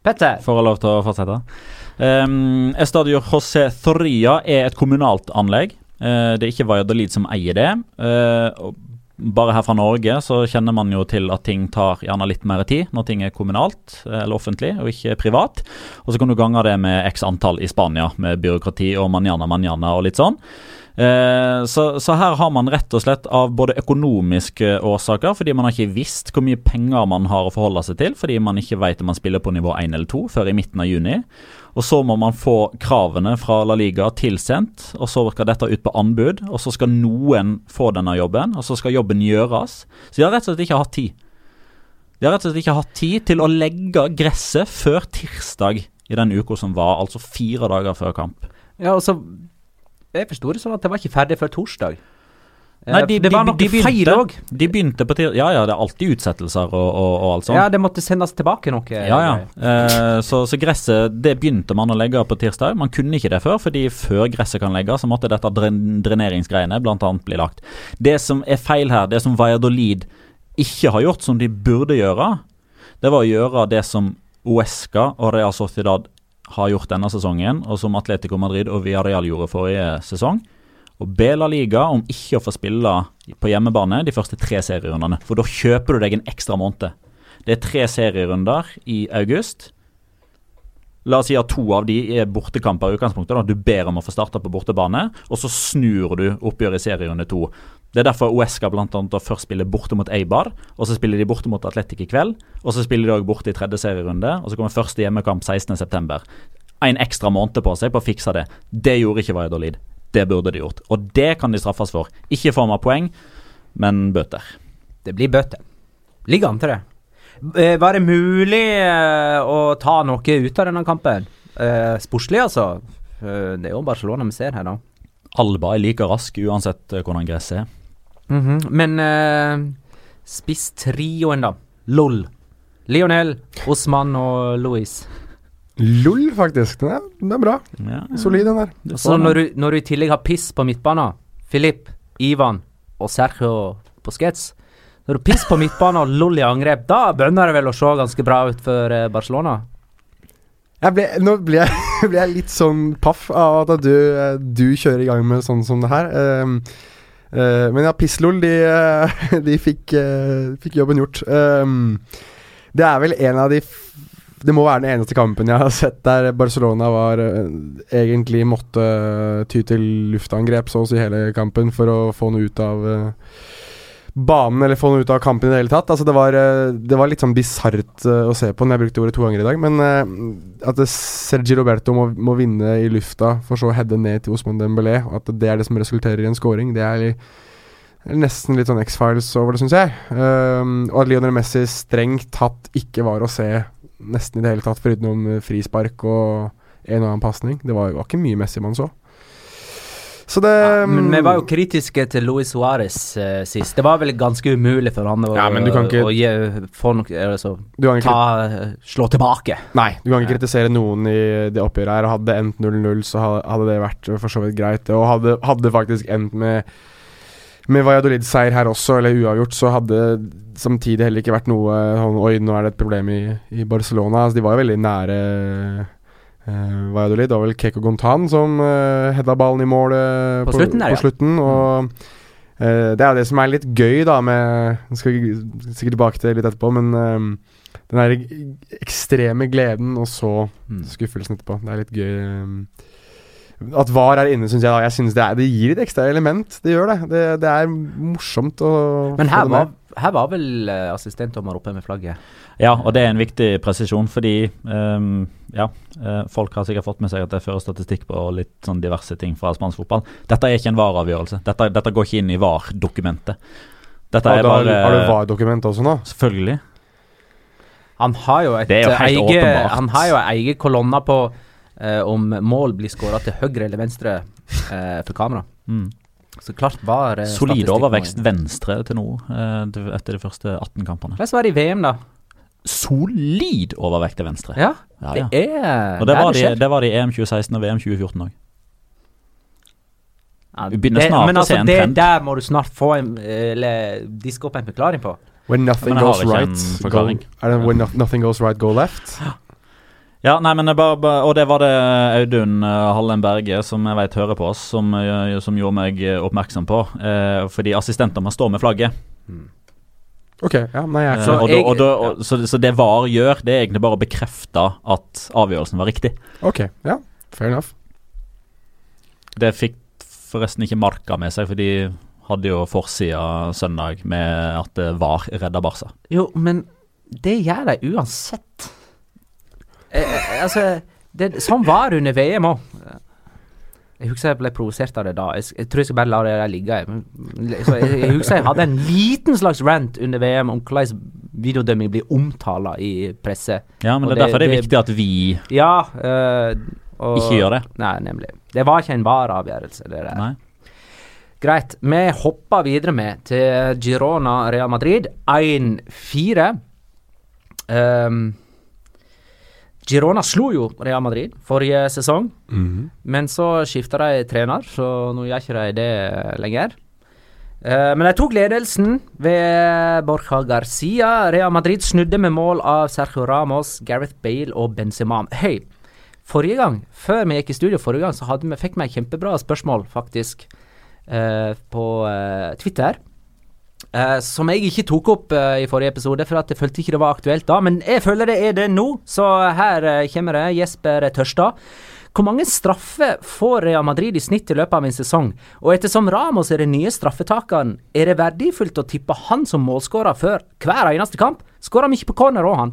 Speaker 1: Petter?
Speaker 4: Får jeg lov til å fortsette? Um, Estadio José Thoria er et kommunalt anlegg. Uh, det er ikke Valladolid som eier det. Uh, bare her fra Norge så kjenner man jo til at ting tar gjerne litt mer tid når ting er kommunalt eh, eller offentlig og ikke privat. Og så kan du gange det med x antall i Spania, med byråkrati og manjana manjana og litt sånn. Eh, så, så her har man rett og slett av både økonomiske årsaker, fordi man har ikke visst hvor mye penger man har å forholde seg til, fordi man ikke vet om man spiller på nivå 1 eller 2 før i midten av juni. Og så må man få kravene fra La Liga tilsendt, og så skal dette ut på anbud. Og så skal noen få denne jobben, og så skal jobben gjøres. Så de har rett og slett ikke hatt tid. De har rett og slett ikke hatt tid til å legge gresset før tirsdag i den uka som var, altså fire dager før kamp.
Speaker 1: Ja, og så Jeg forsto det sånn at det var ikke ferdig før torsdag.
Speaker 4: Nei,
Speaker 1: Eh,
Speaker 4: de-
Speaker 1: det var
Speaker 4: de-
Speaker 1: noe
Speaker 4: de begynte.
Speaker 1: feil òg.
Speaker 4: De begynte på tirsdag Ja ja, det er alltid utsettelser og, og, og alt sånt.
Speaker 1: Ja, det måtte sendes tilbake noe.
Speaker 4: Ja, ja. Eh, så, så gresset det begynte man å legge på tirsdag. Man kunne ikke det før, fordi før gresset kan legges, så måtte dette dren dreneringsgreiene bl.a. bli lagt. Det som er feil her, det som Valladolid ikke har gjort som de burde gjøre, det var å gjøre det som Uesca og Real Sociedad har gjort denne sesongen, og som Atletico Madrid og Villarreal gjorde forrige sesong. Og be La Liga om ikke å få spille på hjemmebane de første tre serierundene. For da kjøper du deg en ekstra måned. Det er tre serierunder i august. La oss si at to av de er bortekamper i utgangspunktet. da Du ber om å få starta på bortebane, og så snur du oppgjøret i serierunde to. Det er derfor Uesca blant annet først spiller borte mot Eibar, og så spiller de borte mot Atletic i kveld. Og så spiller de òg borte i tredje serierunde, og så kommer første hjemmekamp 16.9. En ekstra måned på seg på å fikse det. Det gjorde ikke Valladolid. Det burde de gjort. Og det kan de straffes for. Ikke i form av poeng, men bøter.
Speaker 1: Det blir bøter. Ligger an til det. Eh, var det mulig eh, å ta noe ut av denne kampen? Eh, sportslig, altså. Det er jo Barcelona vi ser her, da.
Speaker 4: Alba er like rask uansett hvordan gresset er.
Speaker 1: Men uh, spisstrioen, da. LOL. Lionel, Osman og Louis.
Speaker 3: LOL, faktisk. Den er, den er bra.
Speaker 4: Ja,
Speaker 3: Solid, den der.
Speaker 4: du
Speaker 1: Så når du, når du i tillegg har piss på midtbanen, Filip, Ivan og Sergio Busquets Når du piss på midtbanen og LOL i angrep, da bønner det vel å se ganske bra ut for eh, Barcelona?
Speaker 3: Jeg ble, nå ble jeg, [laughs] ble jeg litt sånn paff av at du, eh, du kjører i gang med sånn som det her. Ehm, uh, men ja, Pisslol, de, [laughs] de fikk, uh, fikk jobben gjort. Ehm, det er vel en av de f Det må være den eneste kampen jeg har sett der Barcelona var eh, egentlig måtte ty til luftangrep så å si hele kampen for å få noe ut av eh, banen, eller få noe ut av kampen i det hele tatt. Altså, det, var, eh, det var litt sånn bisart å se på når jeg brukte ordet to ganger i dag. Men eh, at Sergi Roberto må, må vinne i lufta, for så å heade ned til Osman Dembélé, og at det er det som resulterer i en scoring, det er nesten litt sånn X-Files over det, syns jeg. Um, og at Lionel Messi strengt tatt ikke var å se nesten i det hele tatt, foruten frispark og en og annen pasning. Det var, var ikke mye Messi man så. Så det
Speaker 1: Ja, men vi var jo kritiske til Luis Suárez eh, sist. Det var vel ganske umulig for han å,
Speaker 3: Ja, men du kan ikke-
Speaker 1: å gi, få noe altså,
Speaker 3: du kan ikke,
Speaker 1: ta, eh, Slå tilbake.
Speaker 3: Nei, du kan ikke kritisere noen i det oppgjøret her. Og Hadde det endt 0-0, så hadde det vært for så vidt greit. Og hadde, hadde faktisk endt med med Valladolid-seier her også, eller uavgjort, så hadde samtidig heller ikke vært noe sånn Oi, nå er det et problem i, i Barcelona. Altså, de var jo veldig nære uh, Valladolid. Det var vel Keko Gontan som uh, heada ballen i mål uh,
Speaker 1: På slutten der,
Speaker 3: på
Speaker 1: ja.
Speaker 3: slutten, og uh, det er det som er litt gøy, da, med Vi skal sikkert tilbake til det litt etterpå, men uh, den der ekstreme gleden, og så
Speaker 1: Mm.
Speaker 3: skuffelsen etterpå. Det er litt gøy. Eh, At VAR er inne, syns jeg. da Jeg synes det, er, det gir et ekstra element. Det gjør det. Det, det er morsomt å
Speaker 1: Men
Speaker 3: få
Speaker 1: her
Speaker 3: det
Speaker 1: var, her var vel uh, assistentdommer oppe med flagget.
Speaker 4: Ja, og det er en viktig presisjon, fordi um, ja, eh, folk har sikkert fått med seg at jeg fører statistikk på litt sånn diverse ting fra spansk fotball. Dette er ikke en VAR-avgjørelse. Dette, dette går ikke inn i VAR-dokumentet. Dette er ja,
Speaker 3: da
Speaker 4: bare
Speaker 3: har du VAR-dokument også nå?
Speaker 4: Selvfølgelig.
Speaker 1: Han har jo et
Speaker 4: jo
Speaker 1: eget. Han har jo ei egen kolonne på eh, om mål blir skåra til høyre eller venstre eh, for kamera.
Speaker 4: Mm.
Speaker 1: Så klart var eh,
Speaker 4: Solid overvekst venstre til nå, eh, etter de første 18 kampene.
Speaker 1: Hvordan var det i VM, da?
Speaker 4: Solid overvekt til venstre.
Speaker 1: Ja,
Speaker 4: Ja,
Speaker 1: det er
Speaker 4: Og det var, de,
Speaker 1: skjer.
Speaker 4: det var det i EM 2016 og VM 2014 òg.
Speaker 1: Ja, det-
Speaker 4: snart
Speaker 1: men
Speaker 4: å
Speaker 1: altså,
Speaker 4: se en
Speaker 1: det
Speaker 4: trend.
Speaker 1: der må du snart få en Eller diske opp en forklaring på.
Speaker 3: When nothing goes right, go, er det when no, nothing goes right, go left? [gasps]
Speaker 4: Ja, nei, men det bare, bare, Og det var det Audun uh, Hallen Berge, som jeg vet hører på oss, som, eh, som gjorde meg eh, oppmerksom på. Eh, fordi assistenter må stå med flagget.
Speaker 3: Ok, ja, nei, jeg er
Speaker 4: Eh,
Speaker 1: Så
Speaker 4: og da, og da, og, så, så det VAR gjør, det er egentlig bare å bekrefte at avgjørelsen var riktig.
Speaker 3: Ok, ja, fair enough.
Speaker 4: Det fikk forresten ikke Marka med seg, for de hadde jo forsida søndag med at det VAR redda Barca.
Speaker 1: Jo, men det gjør de uansett. Eh, eh, altså, det, sånn var det under VM òg. Jeg husker jeg ble provosert av det da. Jeg, jeg tror jeg skal bare la det der ligge. jeg. Jeg, husker jeg hadde en liten slags rant under VM om hvordan videodømming blir omtala i presse.
Speaker 4: Ja, men det
Speaker 1: det-
Speaker 4: derfor det er viktig at vi
Speaker 1: Ja eh, og,
Speaker 4: ikke gjør det.
Speaker 1: Nei, nemlig. Det var ikke en VAR-avgjørelse. det der.
Speaker 4: Nei.
Speaker 1: Greit. Vi hopper videre med til Girona Real Madrid 1-4. Ehm, Girona slo jo Real Madrid forrige sesong,
Speaker 3: Mhm.
Speaker 1: men så skifta de trener, så nå gjør ikke de det lenger. Uh, men de tok ledelsen ved Borja Garcia. Real Madrid snudde med mål av Sergio Ramos, Gareth Bale og Benzema. Hei, forrige gang, før vi gikk i studio forrige gang, så vi, fikk vi kjempebra spørsmål, faktisk, uh, på uh, Twitter. Eh, som jeg ikke tok opp uh, i forrige episode, for at jeg følte ikke det var aktuelt da. Men jeg føler det er det nå, så her uh, kommer det. Jesper Tørstad. Hvor mange straffer får Real Madrid i snitt i løpet av en sesong? Og ettersom Ramos er den nye straffetakeren, er det verdifullt å tippe han som målskårer før hver eneste kamp? Skårer han ikke på corner òg, han.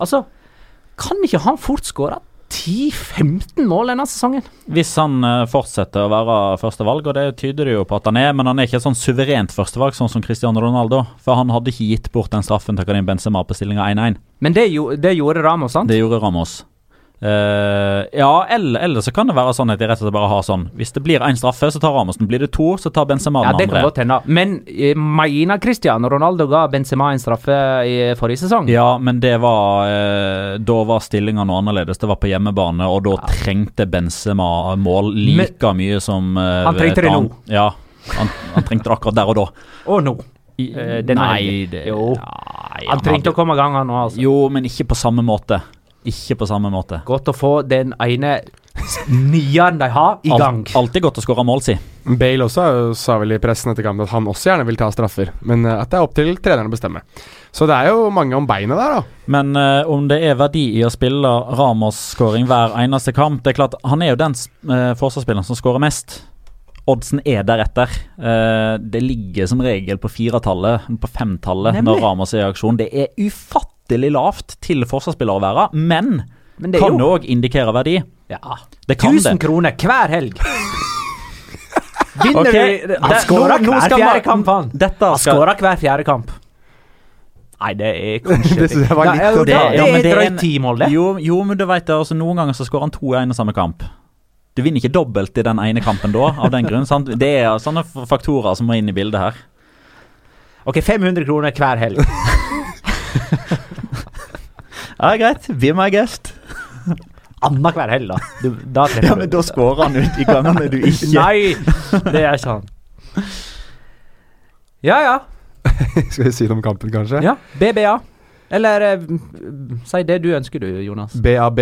Speaker 1: Altså, kan ikke han fort skåre 10-15 mål denne sesongen?
Speaker 4: Hvis han eh, fortsetter å være førstevalg, og det tyder det jo på at han er, men han er ikke sånn suverent førstevalg, sånn som Cristiano Ronaldo. For han hadde ikke gitt bort den straffen til Karim Benzema på stillinga 1-1.
Speaker 1: Men det, det gjorde Ramos, sant?
Speaker 4: Det gjorde Ramos. Eh, ja, eller, eller så kan det være sånn at de rett og slett bare har sånn Hvis det blir én straffe, så tar Ramosen. Blir det to, så tar Benzema
Speaker 1: Ja,
Speaker 4: den
Speaker 1: andre. kan godt hende. Men eh, Maina Cristiano Ronaldo ga Benzema en straffe i forrige sesong?
Speaker 4: Ja, men det var eh, Da var stillinga noe annerledes. Det var på hjemmebane, og da trengte Benzema mål like mye som eh,
Speaker 1: Han trengte det nå.
Speaker 4: Ja, han, han trengte det akkurat der og da. [laughs]
Speaker 1: Og nå.
Speaker 4: I,
Speaker 1: Eh,
Speaker 4: nei, det,
Speaker 1: Jo.
Speaker 4: Nei,
Speaker 1: Han trengte
Speaker 4: hadde-
Speaker 1: å komme i gang, han òg, altså.
Speaker 4: Jo, men ikke på samme måte. Ikke på samme måte.
Speaker 1: Godt å få den ene nieren de har, i gang.
Speaker 4: Alt, alltid godt å skåre mål, si.
Speaker 3: Bale også eh, sa vel i pressen etter kampen at han også gjerne vil ta straffer, men eh, at det er opp til treneren å bestemme. Så det er jo mange om beinet der, da.
Speaker 4: Men uh, om det er verdi i å spille Ramos-skåring hver eneste kamp Det er klart, Han er jo den uh, forsvarsspilleren som skårer mest. Oddsen er deretter. Uh, det ligger som regel på firetallet, på femtallet, når Ramos er i aksjon. Det er ufattelig lavt til forsvarsspillere å være, men
Speaker 1: Men det
Speaker 4: kan òg indikere verdi.
Speaker 1: ja,
Speaker 4: Det kan
Speaker 1: 1000
Speaker 4: det.
Speaker 1: kroner hver helg. [laughs] Vinner
Speaker 4: okay.
Speaker 1: du Han skårer hver fjerde kamp, han. Han skårer hver fjerde kamp. Nei, det er kanskje [laughs]
Speaker 3: Det var litt
Speaker 1: det, det
Speaker 4: Ja,
Speaker 1: er
Speaker 4: det er
Speaker 1: drøyt
Speaker 4: en-
Speaker 1: ti mål, det.
Speaker 4: Jo, jo, men du vet altså, noen ganger så skårer han to i en og samme kamp. Du vinner ikke dobbelt i den ene kampen da, av den grunn. Sant? Det er sånne faktorer som må inn i bildet her.
Speaker 1: Ok, 500 kroner hver helg. [laughs]
Speaker 4: Ja, greit. Be my guest.
Speaker 1: Annenhver helg, da. Du, da [laughs]
Speaker 4: Ja, men da scorer han ut i gangene du ikke [laughs]
Speaker 1: Nei, det er ikke han. Ja, ja. [laughs]
Speaker 3: Skal vi si det om kampen, kanskje?
Speaker 1: ja. BBA. Eller eh, si det du ønsker du, Jonas.
Speaker 3: BAB,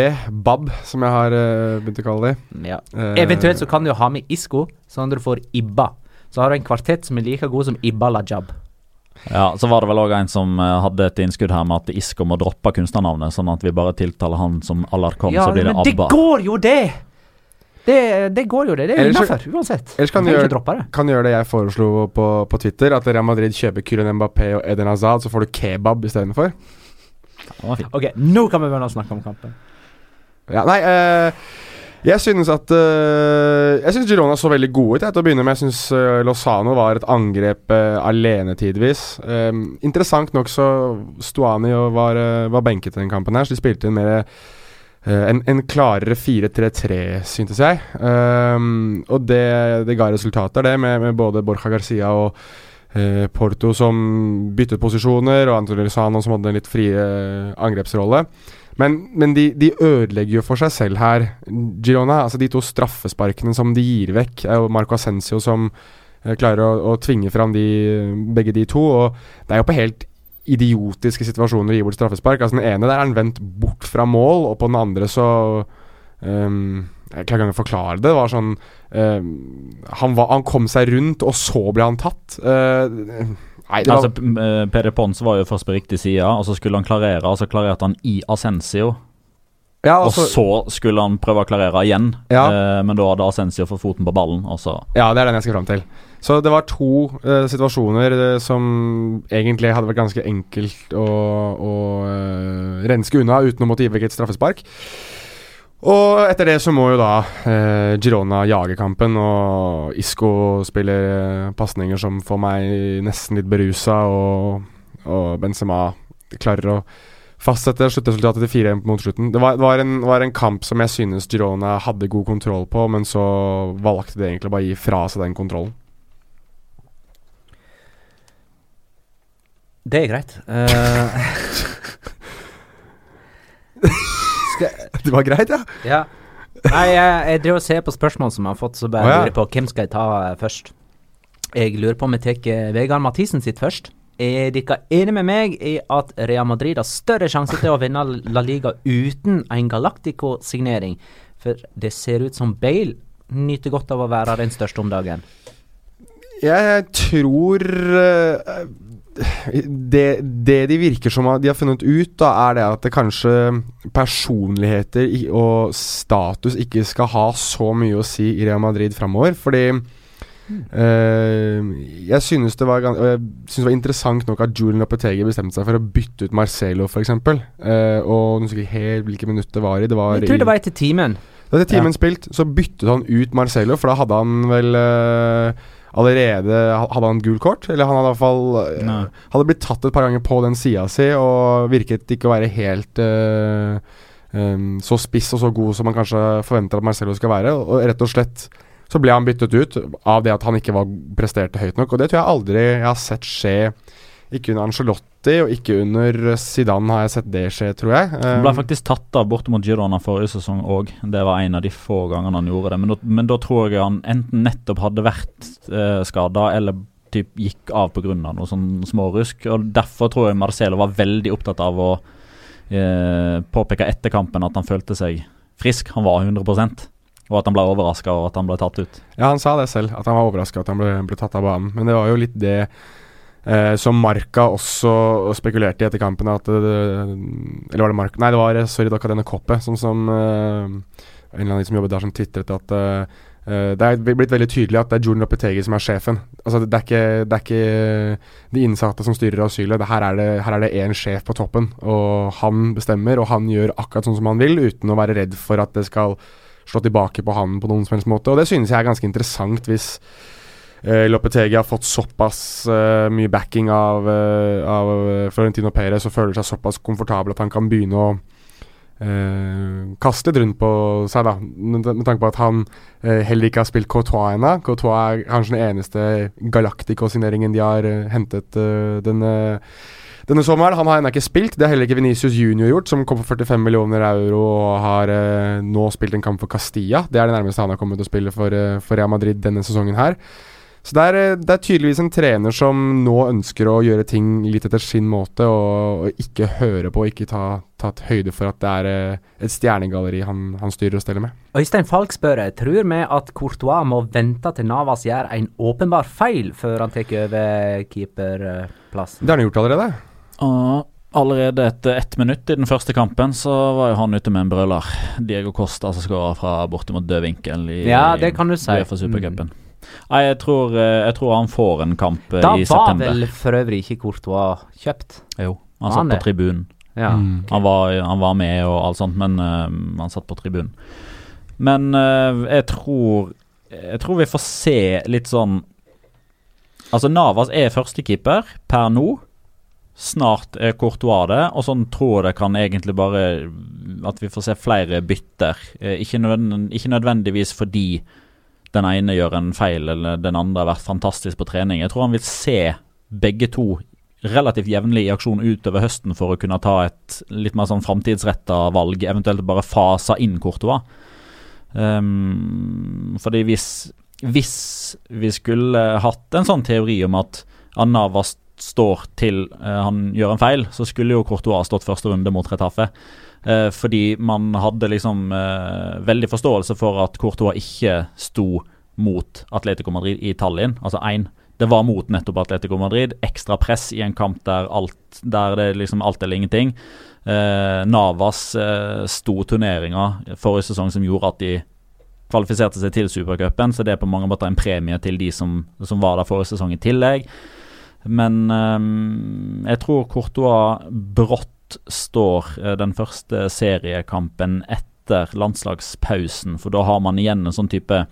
Speaker 3: BAB, som jeg har eh, begynt å kalle det.
Speaker 1: Ja.
Speaker 3: Eh,
Speaker 1: Eventuelt så kan du ha med Isko, sånn at du får Ibba. Så har du en kvartett som er like god som Ibba Lajab.
Speaker 4: Ja, Så var det vel òg en som eh, hadde et innskudd her med at Isko må droppe kunstnernavnet, sånn at vi bare tiltaler han som Alarkom,
Speaker 1: Ja,
Speaker 4: så blir det Abba.
Speaker 1: Ja, men det går jo, det! Det, det går jo, det. Det er innafor, uansett.
Speaker 3: ellers kan
Speaker 1: Du
Speaker 3: gjøre-. Kan gjøre det jeg foreslo på, på Twitter, at Real Madrid kjøper Kylen Mbappé og Eden Hazard, så får du kebab istedenfor.
Speaker 4: Var.
Speaker 1: Ok, nå kan vi begynne å snakke om kampen.
Speaker 3: Ja, nei eh, Jeg synes at uh, Jeg synes Girona så veldig gode ut til å begynne med. Jeg synes uh, Lozano var et angrep uh, alene tidvis. Um, interessant nok så Stuani var, var benket i den kampen her, så de spilte en mer en, en klarere 4-3-3, syntes jeg. Um, og det, det ga resultater, det, med, med både Borja Garcia og Porto som byttet posisjoner, og Antonio Lozano som hadde en litt frie angrepsrolle. Men, men de, de ødelegger jo for seg selv her. Girona, altså de to straffesparkene som de gir vekk, er jo Marco Ascencio som eh, klarer å, å tvinge fram de, begge de to. Og det er jo på helt idiotiske situasjoner å gi bort straffespark. Altså Den ene der er han vendt bort fra mål, og på den andre så um, Jeg klarer ikke å forklare det. Det var sånn um, han, var, han kom seg rundt, og så ble han tatt. Eh, nei, var
Speaker 4: Altså, eh, Peder Pons var jo først på riktig side, og så skulle han klarere, og så klarerte han i Ascensio.
Speaker 3: ja,
Speaker 4: Og
Speaker 3: altså,
Speaker 4: så skulle han prøve å klarere igjen,
Speaker 3: Ja.
Speaker 4: eh, men da hadde Ascensio fått foten på ballen, Også.
Speaker 3: Ja, det er den jeg skal fram til. Så det var to eh, situasjoner eh, som egentlig hadde vært ganske enkelt å, å renske unna uten å måtte gi vekk et straffespark. Og etter det så må jo da eh, Girona jage kampen, og Isco spiller uh, pasninger som får meg nesten litt berusa, og, og Benzema klarer å fastsette sluttresultatet til 4-1 mot slutten. Det var, det var, en, var en kamp som jeg synes Girona hadde god kontroll på, men så valgte de egentlig bare å gi fra seg den kontrollen.
Speaker 1: Det er greit. Eh, [laughs] [laughs]
Speaker 3: Det var greit, ja.
Speaker 1: ja. Nei, jeg, jeg driver og ser på spørsmål som jeg har fått, så bare
Speaker 3: oh,
Speaker 1: lurer på hvem skal jeg ta eh, først. Jeg lurer på om jeg tar eh, Vegard Mathisen sitt først. Er dere enig med meg i at Real Madrid har større sjanse til å vinne La Liga uten en Galactico-signering? For det ser ut som Bale nyter godt av å være den største om dagen.
Speaker 3: Jeg tror eh, det, det de virker som de har funnet ut, da, er det at det kanskje personligheter og status ikke skal ha så mye å si i Real Madrid framover. Fordi eh, jeg synes det var jeg synes det var interessant nok at Julian Lopetegi bestemte seg for å bytte ut Marcelo, f.eks. Uh, og nå husker jeg helt hvilke minutter det var i. Det var
Speaker 1: Jeg tror det var etter timen.
Speaker 3: da hadde timen spilt, så byttet han ut Marcelo, for da hadde han vel eh, allerede Hadde han gult kort? Eller han hadde i hvert fall eh. Hadde blitt tatt et par ganger på den sida si og virket ikke å være helt uh, um, så spiss og så god som man kanskje forventer at Marcelo skal være. Og rett og slett så ble han byttet ut av det at han ikke var presterte høyt nok. Og det tror jeg aldri jeg har sett skje. Ikke under Angelotti, og ikke under Zidane har jeg sett det skje, tror jeg.
Speaker 4: Han ble
Speaker 3: Um,
Speaker 4: faktisk tatt av bortimot Girona forrige sesong òg. Det var en av de få gangene han gjorde det. Men da, men da tror jeg han enten nettopp hadde vært uh, skada, eller typ gikk av pga. noe sånn smårusk. Og Derfor tror jeg Marcelo var veldig opptatt av å eh, påpeke etter kampen at han følte seg frisk. Han var 100% og at han ble overraska og at han ble tatt ut.
Speaker 3: Ja, han sa det selv, at han var overraska at han ble, ble tatt av banen. Men det var jo litt det eh, som Marka også spekulerte i etter kampen. At det, eller var det Marka? Nei, det var eh, sorry, dere denne Koppe, som, som eh, en eller annen som jobbet der, som tvitret at eh, eh, det er blitt veldig tydelig at det er Jordan Lopetegi som er sjefen. Altså Det er ikke, det er ikke de innsatte som styrer asylet. Det, her er det her er det én sjef på toppen, og han bestemmer, og han gjør akkurat sånn som han vil, uten å være redd for at det skal slå tilbake på han på noen som helst måte. Og det synes jeg er ganske interessant hvis eh, Lopetegi har fått såpass eh, mye backing av, eh, av eh, Florentino Perez og føler seg såpass komfortabel at han kan begynne å eh, kaste litt rundt på seg, da. Med, tanke på at han eh, heller ikke har spilt Courtois ennå. Courtois er kanskje den eneste Galactico-signeringen de har eh, hentet eh, denne, denne sommeren. Han har ennå ikke spilt. Det har heller ikke Venicius Junior gjort, som kom på 45 millioner euro og har eh, nå spilt en kamp for Castilla. Det er det nærmeste han har kommet til å spille for, eh, for Real Madrid denne sesongen her. Så det er, eh, det er, tydeligvis en trener som nå ønsker å gjøre ting litt etter sin måte, og, og ikke høre på, ikke ta, tatt høyde for at det er eh, et stjernegalleri han, han styrer og steller med.
Speaker 1: Øystein Falk spør tror vi at Courtois må vente til Navas gjør en åpenbar feil før han tar over keeperplassen.
Speaker 3: Det har han gjort allerede.
Speaker 4: Ah, allerede etter ett minutt i den første kampen så var jo han ute med en brøler. Diego Costa som skåra fra bortimot død vinkel i
Speaker 1: ja, det kan du si.
Speaker 4: UEFA Supercupen. Mm. Nei, jeg tror, eh, jeg tror, han får en kamp eh,
Speaker 1: da
Speaker 4: i september.
Speaker 1: Da var vel for øvrig ikke Courtois kjøpt?
Speaker 4: Jo, han satt på tribunen.
Speaker 1: Ja.
Speaker 4: Mm. Han, var, han, var, med og alt sånt, men uh, han satt på tribunen. Men uh, jeg tror Jeg tror vi får se litt sånn Altså, Navas er førstekeeper per nå. Snart er Courtois det, og sånn tror jeg det kan egentlig bare At vi får se flere bytter. Uh, ikke, nødvendig, ikke nødvendigvis fordi den ene gjør en feil, eller den andre har vært fantastisk på trening. Jeg tror han vil se begge to relativt jevnlig i aksjon utover høsten for å kunne ta et litt mer sånn framtidsretta valg, eventuelt bare fase inn Courtois. Um, fordi hvis, hvis vi skulle hatt en sånn teori om at Navas står til uh, han gjør en feil, så skulle jo Courtois stått første runde mot Retafe. Eh, fordi man hadde liksom eh, veldig forståelse for at Courtois ikke sto mot Atletico Madrid i Tallinn. Altså én. Det var mot nettopp Atletico Madrid. Ekstra press i en kamp der alt, der det liksom alt eller ingenting. Eh, Navas eh, sto turneringa forrige sesong som gjorde at de kvalifiserte seg til Supercupen, så det er på mange måter en premie til de som, som var der forrige sesong i tillegg. Men eh, jeg tror Courtois brått står eh, den første seriekampen etter landslagspausen. For da har man igjen en sånn type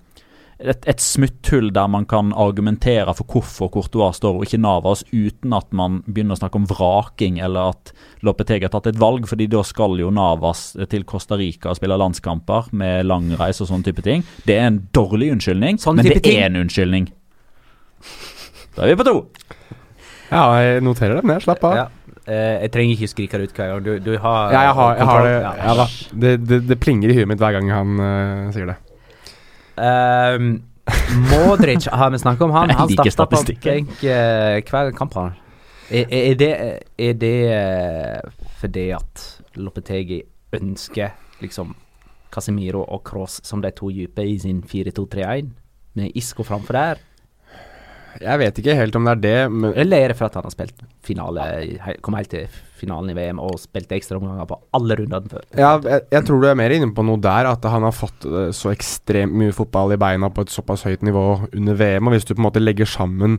Speaker 4: et, et, smutthull der man kan argumentere for hvorfor Courtois står og ikke Navas, uten at man begynner å snakke om vraking eller at Lopetegi har tatt et valg. fordi da skal jo Navas til Costa Rica og spille landskamper med lang reise og sånne type ting. Det er en dårlig unnskyldning, sånn men det er en unnskyldning. Da er vi på to.
Speaker 3: Ja, jeg noterer det ned. Slapp av. Ja.
Speaker 1: Uh, jeg trenger ikke skrike det ut hver gang. Du, du har
Speaker 3: Ja, jeg har, jeg har det. Ja, da. Det, det, det, plinger i huet mitt hver gang han uh, sier det.
Speaker 1: Um, Modric har vi snakket om han. [laughs] Han starta på benk uh, hver kamp. Han. Er, er det, er det fordi at Lopetegi ønsker liksom Casemiro og Cross som de to dype i sin 4-2-3-1, med Isco framfor der?
Speaker 3: Jeg vet ikke helt om det er det.
Speaker 1: Men Eller er det for at han har spilt finale, kom helt til finalen i VM og spilt ekstraomganger på alle rundene før?
Speaker 3: Ja, jeg, jeg, tror du er mer inne på noe der, at han har fått uh, så ekstremt mye fotball i beina på et såpass høyt nivå under VM. Og hvis du på en måte legger sammen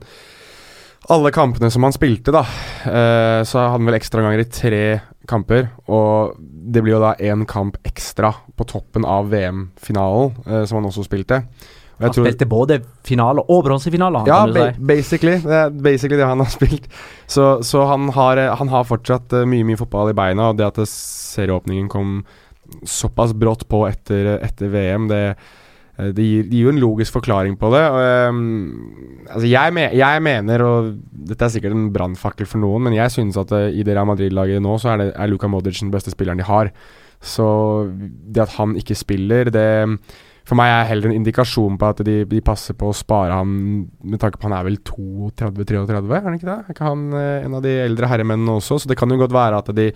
Speaker 3: alle kampene som han spilte, da, uh, så hadde han vel ekstraomganger i tre kamper. Og det blir jo da én kamp ekstra på toppen av VM-finalen, uh, som han også spilte.
Speaker 1: Han spilte både finale og bronsefinale.
Speaker 3: Ja, ba basically. Basically det han har [laughs] spilt. Så, så han, har, han, har, fortsatt uh, mye mye fotball i beina, og det at serieåpningen kom såpass brått på etter, etter VM, det, eh, det, gir, det, gir, jo en logisk forklaring på det. Og, um, altså jeg, me jeg, mener, og dette er sikkert en brannfakkel for noen, men jeg synes at uh, i det Real Madrid-laget nå, så er, det, er Luka Modric den beste spilleren de har. Så det at han ikke spiller, det for meg er heller en indikasjon på at de, de passer på å spare ham med tanke på han er vel 32-33, er han ikke det? Er ikke han eh, en av de eldre herremennene også? Så det kan jo godt være at de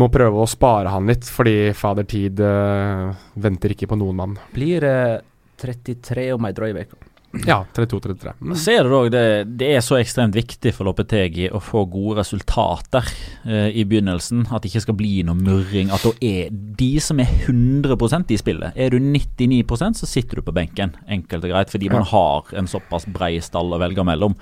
Speaker 3: må prøve å spare han litt, fordi fader tid uh, venter ikke på noen mann.
Speaker 1: Blir uh, 33 om ei drøy uke.
Speaker 3: Ja, 32-33.
Speaker 4: Mm. Ser du òg det, det er så ekstremt viktig for Lopetegi å få gode resultater eh, i begynnelsen. At det ikke skal bli noe murring. At det er de som er 100% i spillet. Er du 99% så sitter du på benken, enkelt og greit. Fordi man har en såpass brei stall å velge mellom.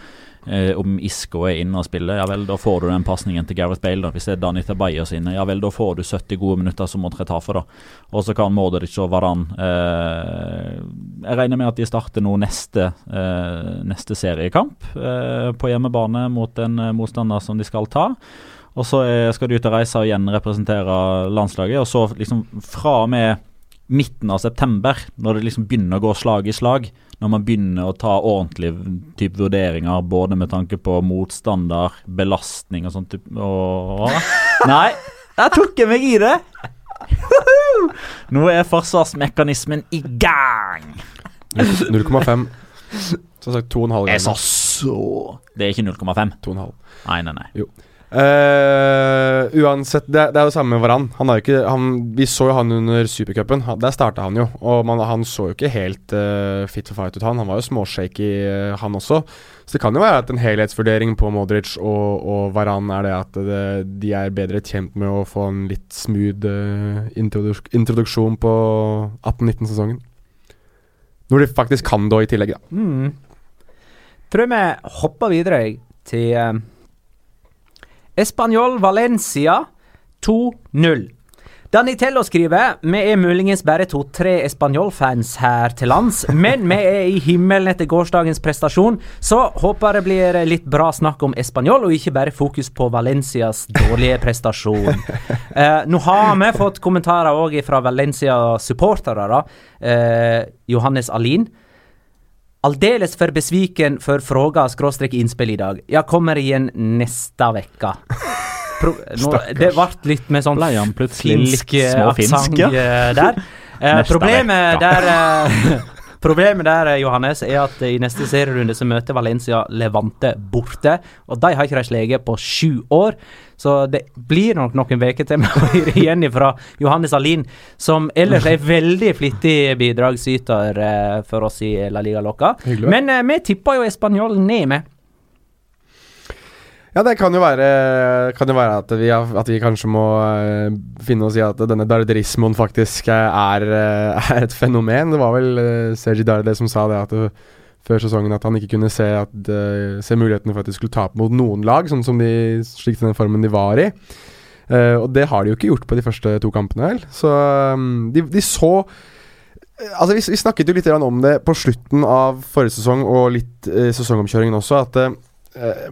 Speaker 4: Eh, om Isco er inne og spiller, ja vel, da får du den pasningen til Gareth Bale. da Hvis det er Dani Tabayas inne, ja vel, da får du 70 gode minutter som måtte ta for da Og så kan Modric og Varan eh, Jeg regner med at de starter nå neste, eh, neste seriekamp eh, på hjemmebane mot en eh, motstander som de skal ta. Og så eh, skal de ut og reise og igjen representere landslaget. Og så liksom fra og med midten av september, når det liksom begynner å gå slag i slag, når man begynner å ta ordentlige type vurderinger både med tanke på motstander, belastning og sånt type og, [laughs] Nei, der tok jeg meg i det! Nå er forsvarsmekanismen i gang!
Speaker 3: 0,5. Som sagt 2,5
Speaker 4: Jeg sa så Det er ikke 0,5.
Speaker 3: 2,5.
Speaker 4: Nei, nei, nei.
Speaker 3: Eh, uansett, det, det er jo samme med Varan. Han ikke, han, vi så jo han under supercupen. Der starta han jo. Og man, han så jo ikke helt uh, fit for fight ut, han. Han var jo småshaky, uh, han også. Så det kan jo være at en helhetsvurdering på Modric og, og Varan er det at det, de er bedre tjent med å få en litt smooth eh, introduk introduksjon på 18-19-sesongen. Når de faktisk kan da i tillegg, da.
Speaker 1: Mm. Tror jeg vi hopper videre til uh, Español Valencia 2-0. Danitello skriver Vi er muligens bare to-tre Español-fans her til lands, [laughs] men vi er i himmelen etter gårsdagens prestasjon, så håper det blir litt bra snakk om Español, og ikke bare fokus på Valencias dårlige prestasjon. [laughs] Eh, nå har vi fått kommentarer òg fra Valencia-supportere. Eh, Johannes Alin. Aldeles for besviken for fråga skråstrek innspill i dag. Jeg kommer igjen neste vekka. Pro nå, det ble litt med sånn finsk eh,
Speaker 4: småfinsk,
Speaker 1: aksent
Speaker 4: ja?
Speaker 1: eh, der. [laughs] Eh, problemet der eh, [laughs] Problemet der, eh, Johannes, er at eh, i neste serierunde så møter Valencia Levante borte. Og de har ikke reist lege på sju år. Så det blir nok noen uker til [laughs] vi hører igjen fra Johannes Alin, som ellers er veldig flittig bidragsyter eh, for oss i La Liga Loca. Men eh, vi tippa jo Español ned med.
Speaker 3: Ja, det kan jo være, kan jo være at, vi, har- at vi kanskje må eh, finne oss i at denne darderismoen faktisk er, [laughs] er et fenomen. Det var vel Sergi Darde som sa det at det, før sesongen at han ikke kunne se, at, uh, se mulighetene for at de skulle tape mot noen lag, sånn som de, slik den formen de var i. Uh, og det har de jo ikke gjort på de første to kampene, vel. Så um, de, de så eh, Altså, vi, vi snakket jo litt om det på slutten av forrige sesong og litt uh, sesongomkjøringen også, at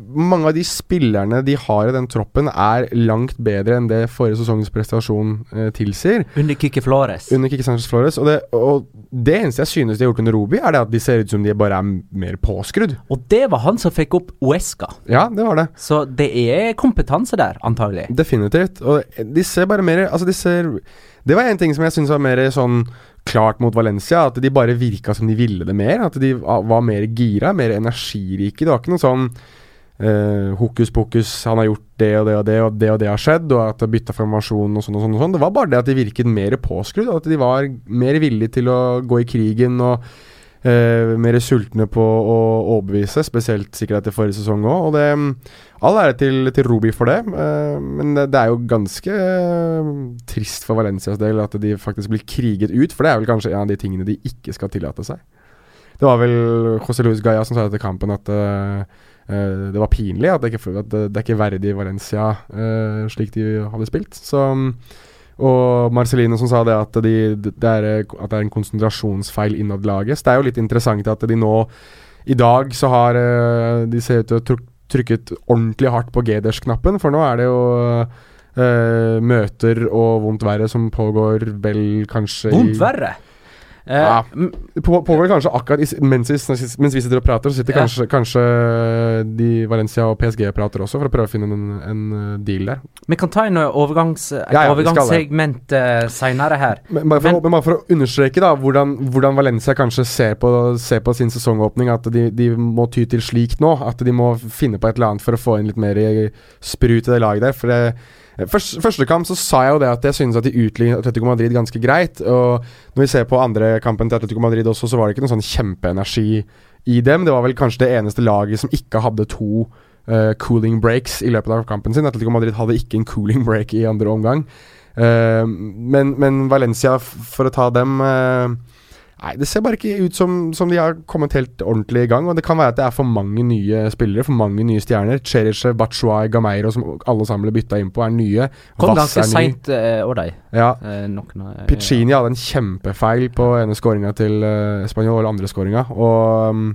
Speaker 3: mange av de spillerne de har i den troppen, er langt bedre enn det forrige sesongens prestasjon eh, tilsier.
Speaker 1: Under Kikki Flores.
Speaker 3: Under Kikki Sanchez Flores. Og det, og det eneste jeg synes de har gjort under Robi, er det at de ser ut som de bare er mer påskrudd.
Speaker 1: Og det var han som fikk opp Uesca.
Speaker 3: Ja, det var det.
Speaker 1: Så det er kompetanse der, antagelig.
Speaker 3: Definitivt. Og de ser bare mer Altså, de ser Det var en ting som jeg syns var mer sånn klart mot Valencia. At de bare virka som de ville det mer. At de var mer gira, mer energirike. Det var ikke noe sånn Uh, hokus pokus, han har gjort det og det og det, og det og det har skjedd, og at det bytta formasjon og sånn og sånn. og sånn Det var bare det at de virket mer påskrudd, at de var mer villige til å gå i krigen og uh, mer sultne på å overbevise, spesielt sikkert etter forrige sesong òg. Og det All ære til, til Rubi for det, eh, men det, er jo ganske eh, trist for Valencias del at de faktisk blir kriget ut, for det er vel kanskje en av de tingene de ikke skal tillate seg. Det var vel José Luis Gaia som sa etter kampen at eh, det var pinlig at det ikke, at det, er ikke verdig Valencia uh, slik de hadde spilt. Så og Marcelino som sa det at, de, det er, at det er en konsentrasjonsfeil innad laget. Så det er jo litt interessant at de nå I dag så har de ser ut til å ha truk- trykket ordentlig hardt på G-dash-knappen, for nå er det jo eh, møter og vondt verre som pågår vel kanskje
Speaker 1: Vondt verre. Eh,
Speaker 3: Ja.
Speaker 1: m-
Speaker 3: på, pågår kanskje akkurat i, mens, vi, mens vi sitter og prater, så sitter
Speaker 1: Ja.
Speaker 3: kanskje, kanskje de Valencia og PSG prater også, for å prøve å finne en, en uh, deal der.
Speaker 1: Vi kan ta inn overgangs, et
Speaker 3: Ja, ja, det.
Speaker 1: overgangssegment uh, seinere her.
Speaker 3: Men bare, for,
Speaker 1: Men-
Speaker 3: men bare for å understreke da hvordan, hvordan Valencia kanskje ser på, ser på sin sesongåpning, at de, de må ty til slikt nå. At de må finne på et eller annet for å få inn litt mer sprut i det laget der. For det, først, Første kamp så sa jeg jo det at jeg synes at de utlignet Atletico Madrid ganske greit. Og når vi ser på andre kampen til Atletico Madrid også, så var det ikke noe sånn kjempeenergi i dem. Det var vel kanskje det eneste laget som ikke hadde to uh, cooling breaks i løpet av kampen sin. Atletico Madrid hadde ikke en cooling break i andre omgang. Uh, men, men Valencia, for å ta dem eh, Nei, det ser bare ikke ut som, som de har kommet helt ordentlig i gang. Og det kan være at det er for mange nye spillere, for mange nye stjerner. Cheriche, Bachuay, Gameiro, som alle sammen ble bytta inn på, er nye.
Speaker 1: Kom ganske seint uh, deg. dem.
Speaker 3: Ja.
Speaker 1: Eh, eh,
Speaker 3: Piccini hadde en kjempefeil på ene skåringa til uh, Spanjol, eller andre skåringa. Og um,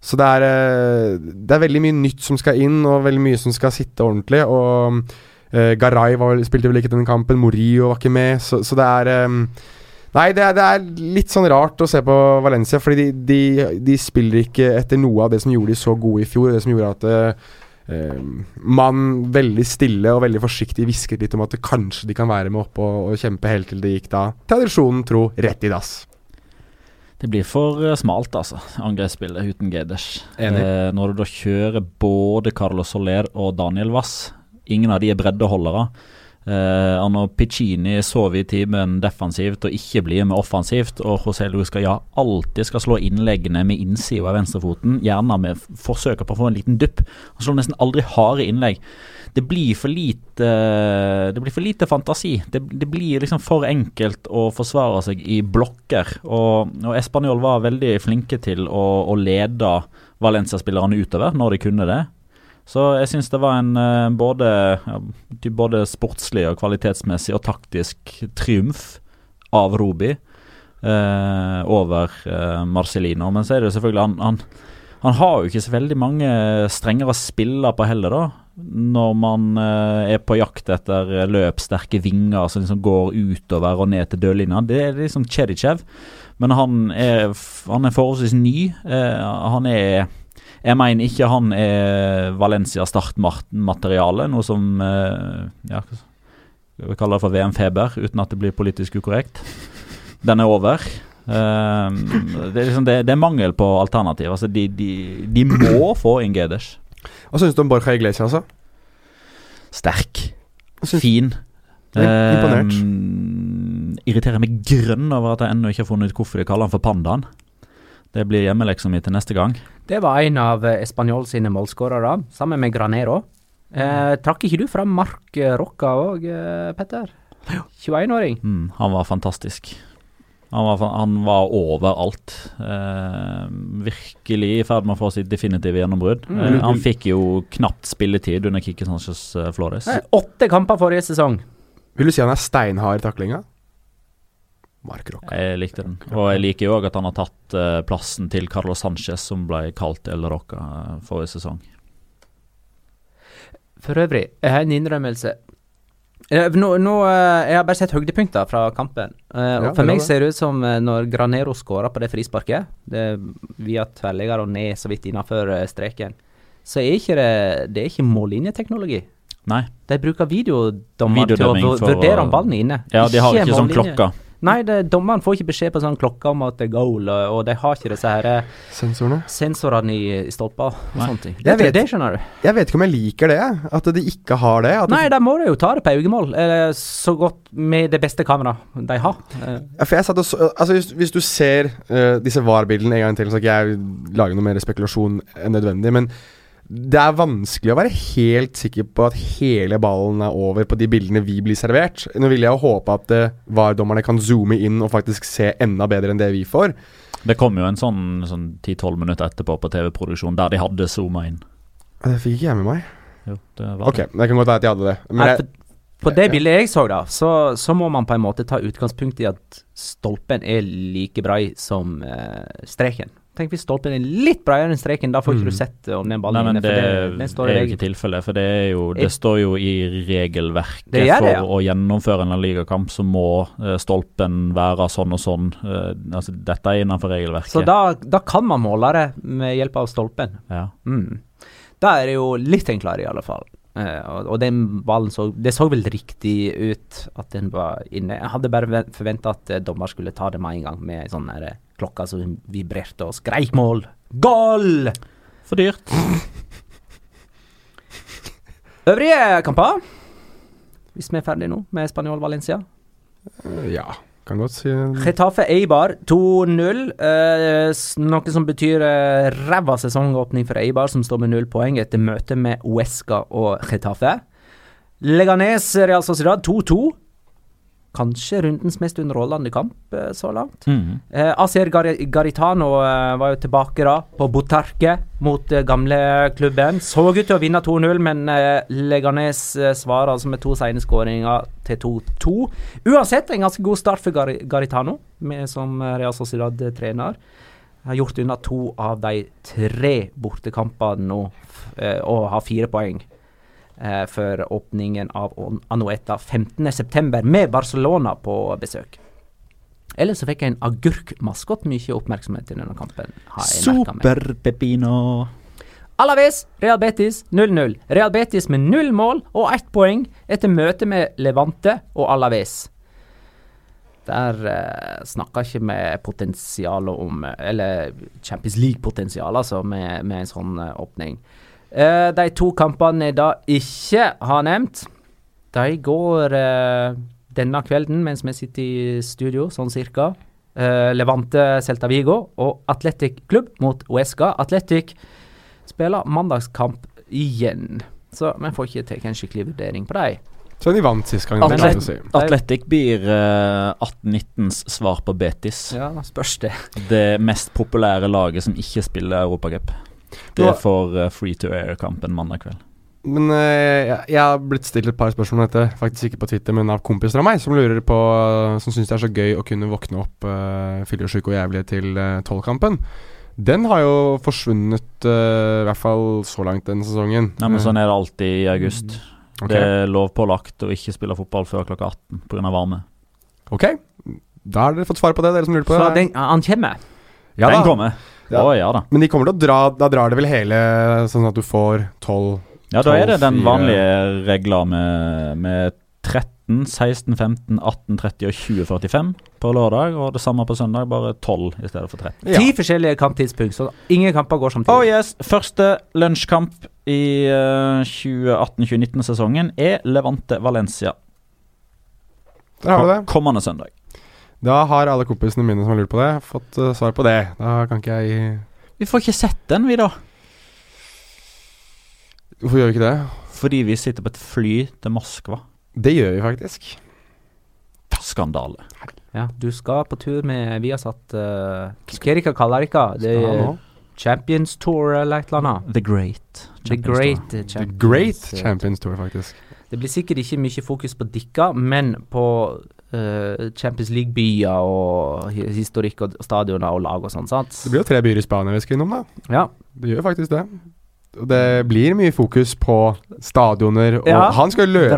Speaker 3: Så det er, eh, det er veldig mye nytt som skal inn, og veldig mye som skal sitte ordentlig. Og uh, Garay var, spilte vel ikke den kampen. Morillo var ikke med. Så, så det er ehm, Nei, det er, det er litt sånn rart å se på Valencia, fordi de, de, de spiller ikke etter noe av det som gjorde de så gode i fjor. Det som gjorde at eh, eh, man veldig stille og veldig forsiktig hvisket litt om at kanskje de kan være med oppe og, og kjempe helt til det gikk da, tradisjonen tro, rett i dass.
Speaker 4: Det blir for eh, smalt, altså, angrepsspillet uten Geders. Eh, når du da kjører både Carlos Soler og Daniel Wass, ingen av de er breddeholdere. Og når Piccini sover i timen defensivt og ikke blir med offensivt, og José Luis Gaya alltid skal slå innleggene med innsida av venstrefoten, gjerne med forsøk på å få en liten dupp, han slår nesten aldri harde innlegg. Det blir for lite Det blir for lite fantasi. Det, det blir liksom for enkelt å forsvare seg i blokker. Og, og Español var veldig flinke til å, å lede Valencia-spillerne utover når de kunne det. Så jeg syns det var en eh, både, både sportslig og kvalitetsmessig og taktisk triumf av Robi eh, over eh, Marcelino. Men så er det selvfølgelig han, han, han har jo ikke så veldig mange strengere spiller på heller, da. Når man eh, er på jakt etter eh, løpssterke vinger som liksom går utover og ned til dørlinja. Det er liksom Chedichev. Men han er, han er forholdsvis ny. Eh, han er Jeg mener ikke han er Valencia startmateriale, noe som eh, Ja, vi kaller det for VM-feber, uten at det blir politisk ukorrekt. Den er over. Eh, det, er liksom, det, det er mangel på alternativ. Altså, de, de, de må få inn Geders.
Speaker 3: Hva syns du om Borja Iglesias, altså?
Speaker 4: Sterk. Fin.
Speaker 3: Er imponert.
Speaker 4: Eh, irriterer meg grønn over at jeg ennå ikke har funnet ut hvorfor de kaller han for Pandaen. Det blir hjemmeleksa mi til neste gang.
Speaker 1: Det var en av eh, Español sine målskårere, sammen med Granero. Eh, trakk ikke du fram Mark Rocca òg, eh, Petter? 21-åring.
Speaker 4: Mm, han var fantastisk. Han var, han var overalt. Eh, virkelig i ferd med å få sitt definitive gjennombrudd.
Speaker 1: Mm.
Speaker 4: Eh, han fikk jo knapt spilletid under Kikki Sanchez eh, Flores.
Speaker 1: Eh, åtte kamper forrige sesong.
Speaker 3: Vil du si han er steinhard i taklinga? Mark Rock.
Speaker 4: Jeg likte den. Og jeg liker jo òg at han har tatt uh, plassen til Carlos Sanchez, som ble kalt El Roca uh, forrige sesong.
Speaker 1: For øvrig, jeg har en innrømmelse. Eh, Nå, nå, eh, jeg har bare sett høydepunkter fra kampen. Eh, og
Speaker 3: Ja,
Speaker 1: For meg ser det ut som eh, når Granero skåra på det frisparket, det via tverrligger og ned så vidt innafor streken, så er ikke det, det er ikke mållinjeteknologi.
Speaker 4: Nei.
Speaker 1: De bruker videodommer til å vurdere om ballen er inne.
Speaker 4: Ja, de har ikke sånn klokka.
Speaker 1: Nei, det, dommeren får ikke beskjed på sånn klokke om at det er goal, og, og de har ikke disse her eh,
Speaker 3: Sensorene.
Speaker 1: sensorene i, i stolper og sånne ting.
Speaker 3: Jeg
Speaker 1: Det,
Speaker 3: vet-
Speaker 1: det skjønner du.
Speaker 3: Jeg vet ikke om jeg liker det, at de ikke har det. At
Speaker 1: Nei, da må de jo ta det på øyemål, eh, så godt med det beste kameraet de har. Eh,
Speaker 3: Ja, for jeg satt og så, altså hvis, hvis du ser uh, disse VAR-bildene en gang til, så skal ikke jeg lage noe mer spekulasjon enn nødvendig, men det er vanskelig å være helt sikker på at hele ballen er over på de bildene vi blir servert. Nå vil jeg jo håpe at uh, VAR-dommerne kan zoome inn og faktisk se enda bedre enn det vi får.
Speaker 4: Det kom jo en sånn, sånn 10-12 minutter etterpå på TV-produksjon der de hadde zooma inn.
Speaker 3: Det fikk ikke jeg med meg.
Speaker 4: Jo, det var
Speaker 3: Ok, det kan godt være at jeg hadde det. Men
Speaker 1: Nei, for, på det bildet jeg så, da, så, så må man på en måte ta utgangspunkt i at stolpen er like brei som eh, streken. Tenk hvis stolpen er litt bredere enn streken, da får ikke
Speaker 3: Mm.
Speaker 1: du sett om den ballen
Speaker 4: men
Speaker 1: inne.
Speaker 4: det,
Speaker 1: For det, den står i
Speaker 4: er jo ikke tilfellet, for det, jo, det
Speaker 1: Jeg-
Speaker 4: står jo i regelverket
Speaker 1: Det gjør ja.
Speaker 4: for å gjennomføre en ligakamp, så må uh, stolpen være sånn og sånn. Uh, altså, dette er innenfor regelverket.
Speaker 1: Så da, da kan man måle det med hjelp av stolpen.
Speaker 4: ja.
Speaker 1: Mm. Da er det jo litt enklere, i alle fall. Uh, og, og den ballen så Det så vel riktig ut at den var inne. Jeg hadde bare forventa at eh, dommer skulle ta det med en gang, med sånn her, klokke som vibrerte og skreik mål. Goal!
Speaker 4: For dyrt.
Speaker 1: Øvrige kamper, hvis vi er ferdige nå med Spanjol Valencia.
Speaker 3: ja, kan godt si
Speaker 1: Getafe Eibar 2-0. Eh, noe som betyr eh, ræva sesongåpning for Eibar, som står med null poeng etter møtet med Uesca og Getafe. Leganes Real Sociedad 2-2. Kanskje rundens mest underholdende kamp eh, så langt.
Speaker 4: Mm.
Speaker 1: Eh, Asier Gar Garitano eh, var jo tilbake da, på Botarque mot eh, gamle klubben. Så ut til å vinne 2-0, men eh, Leganes eh, svarer altså med to sene skåringer til 2-2. Uansett en ganske god start for Gar Garitano, med, som eh, Real Sociedad-trener. Har gjort unna to av de tre bortekampene nå, eh, og har fire poeng. Eh, for åpningen av Anueta Anoeta 15.9. med Barcelona på besøk. Ellers så fikk en agurkmaskot mye oppmerksomhet i denne kampen. har jeg merket meg.
Speaker 4: Super Pepino.
Speaker 1: Alaves, Real Betis 0-0. Real Betis med null mål og ett poeng etter møtet med Levante og Alaves. Der eh, snakker ikke med potensial om Eller Champions League-potensial, altså, med, med en sånn eh, åpning. Eh, de to kampene jeg da ikke har nevnt, de går uh, denne kvelden mens vi sitter i studio, sånn cirka. Uh, Levante Celta Vigo og Atletic Klubb mot Uesca. Atletic spiller mandagskamp igjen, så vi får ikke tatt en skikkelig vurdering på dem.
Speaker 3: Så de vant sist gang. Å si.
Speaker 4: Atletic blir eh, 1819s svar på Betis.
Speaker 1: Ja, spørs det.
Speaker 4: Det mest populære laget som ikke spiller Europacup. Det
Speaker 3: er
Speaker 4: får eh, free to air-kampen mandag kveld.
Speaker 3: Men uh, jeg, jeg har blitt stilt et par spørsmål om dette, faktisk ikke på Twitter, men av kompiser av meg, som lurer på Som syns det er så gøy å kunne våkne opp uh, fyllesyk og jævlig til uh, tolvkampen. Den har jo forsvunnet, uh, i hvert fall så langt denne sesongen.
Speaker 4: Ja, men Sånn er det alltid i august.
Speaker 3: Okay.
Speaker 4: Det er lovpålagt å ikke spille fotball før klokka 18 pga. varme.
Speaker 3: Ok, da har dere fått svar på det, dere som lurer på
Speaker 1: Så
Speaker 3: det.
Speaker 1: den, han kommer.
Speaker 3: Ja,
Speaker 4: Den
Speaker 3: da.
Speaker 4: kommer.
Speaker 3: Ja.
Speaker 4: Å ja da.
Speaker 3: Men de kommer til å dra Da drar det vel hele sånn at du får tolv
Speaker 4: Ja, da er det den
Speaker 3: 12,
Speaker 4: vanlige regla med, med 13, 16, 15, 18, 30 og 20, 45 på lørdag. Og det samme på søndag, bare 12 i stedet for 13.
Speaker 1: Ti forskjellige kamptidspunkt, så ingen kamper går samtidig.
Speaker 4: Oh yes, Første lunsjkamp i uh, 2018-2019-sesongen er Levante Valencia.
Speaker 3: Der har vi det.
Speaker 4: Kommende søndag.
Speaker 3: Da har alle kompisene mine som har lurt på det, fått uh, svar på det. Da kan ikke jeg
Speaker 4: Vi får ikke sett den, vi, da.
Speaker 3: Hvorfor gjør vi ikke det?
Speaker 4: Fordi vi sitter på et fly til Moskva.
Speaker 3: Det gjør vi faktisk.
Speaker 4: Skandale.
Speaker 1: Ja, du skal på tur med Viasat uh, Hva kaller dere det? Er? Champions Tour eller et eller annet?
Speaker 4: The Great.
Speaker 1: The
Speaker 4: Champions
Speaker 1: Great
Speaker 4: Tour.
Speaker 1: eh,
Speaker 3: The Great
Speaker 1: eh,
Speaker 3: Champions Tour, faktisk.
Speaker 1: Det blir sikkert ikke mye fokus på dikka, men på eh, Champions League-byer og historikk og stadioner og lag og sånn, sant?
Speaker 3: Det blir jo tre byer i Spania vi skal innom, da.
Speaker 1: Ja.
Speaker 3: Det gjør faktisk det. Det blir mye fokus på stadioner. Og
Speaker 1: Ja,
Speaker 3: han skal løpe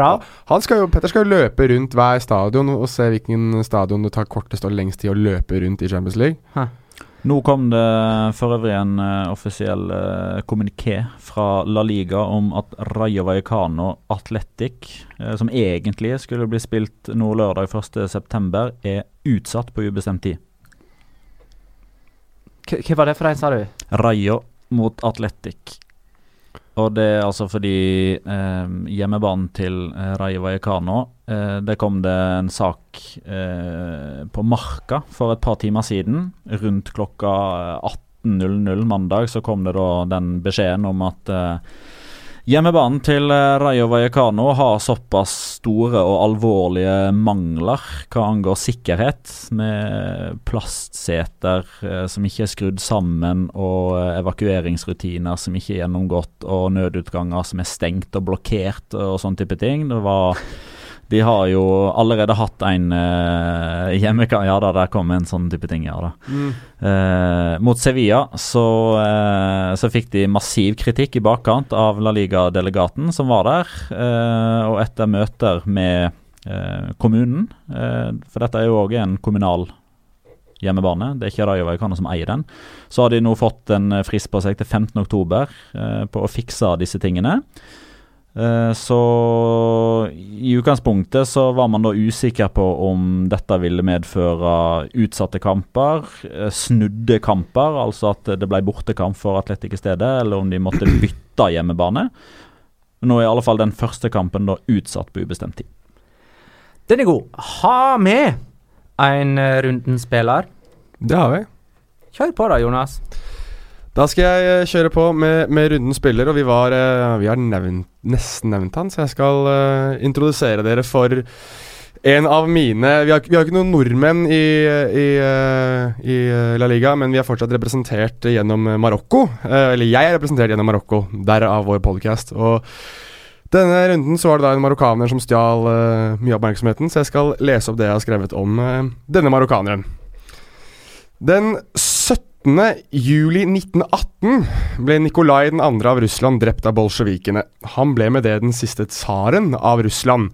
Speaker 3: han skal Petter skal løpe rundt hver stadion og se hvilken stadion det tar kortest og lengst tid å løpe rundt i Champions League.
Speaker 4: Nå kom det for øvrig en uh, offisiell uh, kommuniké fra La Liga om at Rayo Vallecano Athletic, uh, som egentlig skulle bli spilt nå lørdag 1.9., er utsatt på ubestemt tid.
Speaker 1: K hva var det for en, sa du?
Speaker 4: Rayo mot Athletic. Og det er altså fordi hjemmebanen til Rayo Vallecano Det kom det en sak eh, på Marka for et par timer siden. Rundt klokka 18.00 mandag så kom det da den beskjeden om at eh, Hjemmebanen til eh, Rayo Vallecano har såpass store og alvorlige mangler hva angår sikkerhet, med plastseter eh, som ikke er skrudd sammen, og eh, evakueringsrutiner som ikke er gjennomgått, og nødutganger som er stengt og blokkert og sånn type ting. Det var de har jo allerede hatt en uh, hjemmekamp Ja da, der kom en sånn type ting, ja da. Eh, mot Sevilla så, uh, så fikk de massiv kritikk i bakkant av La Liga-delegaten som var der. eh, og etter møter med eh, kommunen, eh, for dette er jo òg en kommunal hjemmebane, det er ikke Rayo Vallecano som eier den, så har de nå fått en eh, frist på seg til 15.10 eh, på å fikse disse tingene. Eh, Så i utgangspunktet så var man da usikker på om dette ville medføre utsatte kamper, eh, snudde kamper, altså at det ble bortekamp for Atletic i stedet, eller om de måtte bytte hjemmebane. Nå er i alle fall den første kampen da utsatt på ubestemt tid.
Speaker 1: Den er god. Ha med en uh, runden-spiller.
Speaker 3: Det har vi.
Speaker 1: Kjør på da, Jonas.
Speaker 3: Da skal jeg eh, kjøre på med, med runden spiller, og vi, var, eh, vi har nesten nevnt han, så jeg skal uh, introdusere dere for en av mine Vi har, vi har ikke noen nordmenn i, i, uh, i La Liga, men vi er fortsatt representert gjennom Marokko. Uh, eller jeg er representert gjennom Marokko, derav vår podcast. Og denne runden så var det da en marokkaner som stjal mye av oppmerksomheten, så jeg skal lese opp det jeg har skrevet om denne marokkaneren. Den 17. juli 1918 ble Nikolai 2. av Russland drept av bolsjevikene. Han ble med det den siste tsaren av Russland.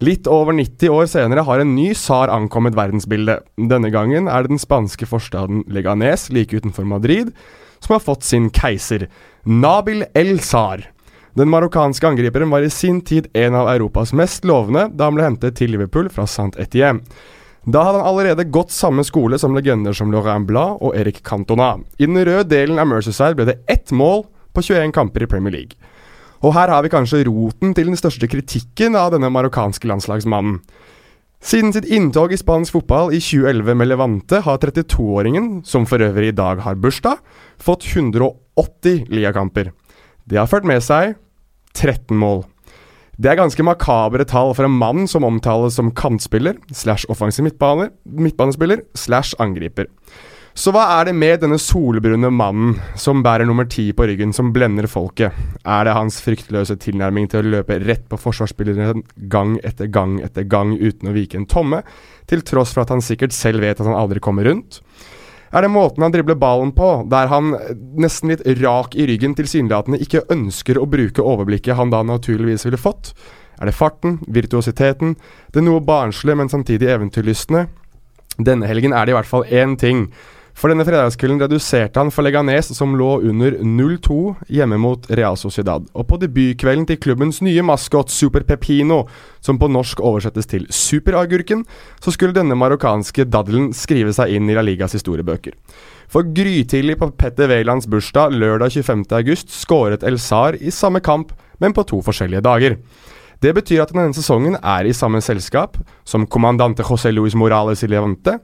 Speaker 3: Litt over 90 år senere har en ny tsar ankommet verdensbildet. Denne gangen er det den spanske forstaden Leganes like utenfor Madrid som har fått sin keiser, Nabil el-Tsar. Den marokkanske angriperen var i sin tid en av Europas mest lovende da han ble hentet til Liverpool fra Saint-Étienne. Da hadde han allerede gått samme skole som legender som Laurent Blad og Eric Cantona. I den røde delen av Mercyside ble det ett mål på 21 kamper i Premier League. Og her har vi kanskje roten til den største kritikken av denne marokkanske landslagsmannen. Siden sitt inntog i spansk fotball i 2011 med Levante har 32-åringen, som for øvrig i dag har bursdag, fått 180 ligakamper. Det har ført med seg 13 mål. Det er ganske makabre tall for en mann som omtales som kantspiller slash offensiv midtbanespiller slash angriper. Så hva er det med denne solbrune mannen som bærer nummer ti på ryggen, som blender folket? Er det hans fryktløse tilnærming til å løpe rett på forsvarsspilleren gang etter gang etter gang uten å vike en tomme, til tross for at han sikkert selv vet at han aldri kommer rundt? Er det måten han dribler ballen på, der han nesten litt rak i ryggen tilsynelatende ikke ønsker å bruke overblikket han da naturligvis ville fått? Er det farten, virtuositeten, det noe barnslige, men samtidig eventyrlystne? Denne helgen er det i hvert fall én ting for denne fredagskvelden reduserte han for Leganes, som lå under 0-2 hjemme mot Real Sociedad. Og på debutkvelden til klubbens nye maskot Super Pepino, som på norsk oversettes til Superagurken, så skulle denne marokkanske daddelen skrive seg inn i La Ligas historiebøker. For grytidlig på Petter Wælands bursdag lørdag 25.8 skåret El Sar i samme kamp, men på to forskjellige dager. Det betyr at denne sesongen er i samme selskap som kommandante José Luis Morales i Levante,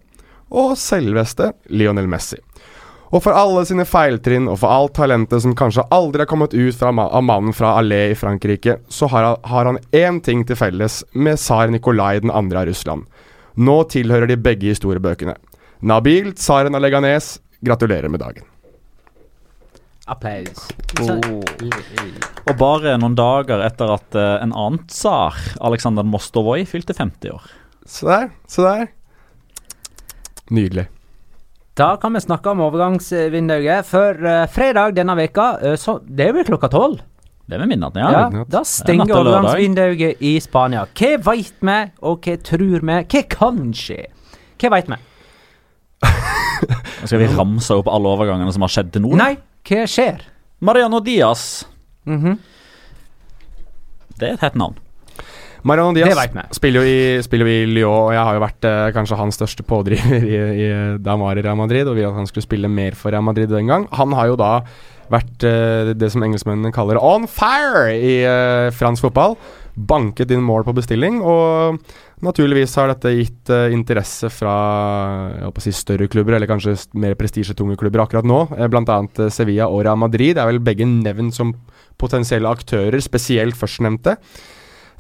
Speaker 3: og selveste Lionel Messi. Og for alle sine feiltrinn og for alt talentet som kanskje aldri har kommet ut fra, av mannen fra Allé i Frankrike, så har, har han én ting til felles med tsar Nikolai 2. av Russland. Nå tilhører de begge historiebøkene. Nabil, tsaren av Leganes, gratulerer med dagen.
Speaker 1: Applaus.
Speaker 4: Oh. Og bare noen dager etter at uh, en annen tsar, Aleksandr Mostovoj, fylte 50 år.
Speaker 3: Se der, se der. Nydelig.
Speaker 1: Da kan vi snakke om overgangsvinduet. For uh, fredag denne veka, uh, så det er vel klokka tolv?
Speaker 4: Det er ved midnatt, ja.
Speaker 1: ja. Da stenger overgangsvinduet i Spania. Hva veit vi, og hva tror vi? Hva kan skje? Hva veit vi? [laughs]
Speaker 4: Skal vi ramse opp alle overgangene som har skjedd til nå?
Speaker 1: Nei, hva skjer?
Speaker 4: Mariano Diaz.
Speaker 1: Mm -hmm.
Speaker 4: Det er et hett navn.
Speaker 3: Mariano Diaz spiller jo, i, spiller jo i Lyon, og jeg har jo vært eh, kanskje hans største pådriver i, i, da han var i Real Madrid, og ville at han skulle spille mer for Real Madrid den gang. Han har jo da vært eh, det som engelskmennene kaller on fire i eh, fransk fotball. Banket inn mål på bestilling, og naturligvis har dette gitt uh, interesse fra si, større klubber, eller kanskje mer prestisjetunge klubber akkurat nå. Eh, annet Uh, Sevilla og Real Madrid er vel begge nevnt som potensielle aktører, spesielt førstnevnte.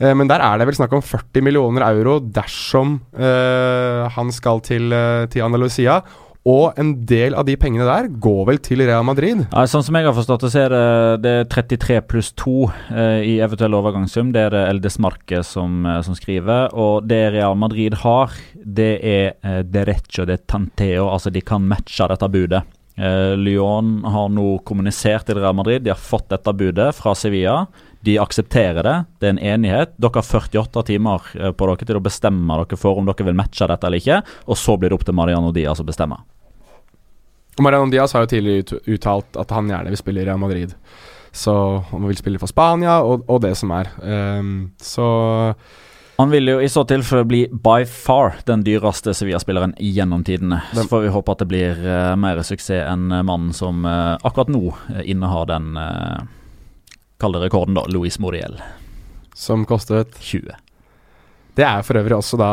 Speaker 3: Eh, men der er det vel snakk om 40 millioner euro dersom uh, han skal til, uh, til Andalusia. Og en del av de pengene der går vel til Real Madrid?
Speaker 4: Ja, sånn som jeg har forstått det, så er det, det er 33 pluss 2 eh, i eventuell overgangssum. Det er det Eldes Marke som, som, skriver. Og det Real Madrid har, det er eh, derecho de tanteo. Altså de kan matche dette budet. Eh, Lyon har nå kommunisert til Real Madrid. De har fått dette budet fra Sevilla. De aksepterer det, det er en enighet. Dere har 48 timer eh, på dere til å bestemme dere for om dere vil matche dette eller ikke, og så blir det opp til Mariano Diaz å bestemme.
Speaker 3: Mariano Diaz har jo tidligere uttalt at han gjerne vil spille i Real Madrid. Så han vil spille for Spania og, og det som er. Um, så
Speaker 4: han vil jo i så tilfelle bli by far den dyreste Sevilla-spilleren gjennom tidene. Så får vi håpe at det blir uh, mer suksess enn mannen som uh, akkurat nå innehar den uh, Kall det rekorden, da. Louis Moriel.
Speaker 3: Som kostet
Speaker 4: 20.
Speaker 3: Det er for øvrig også da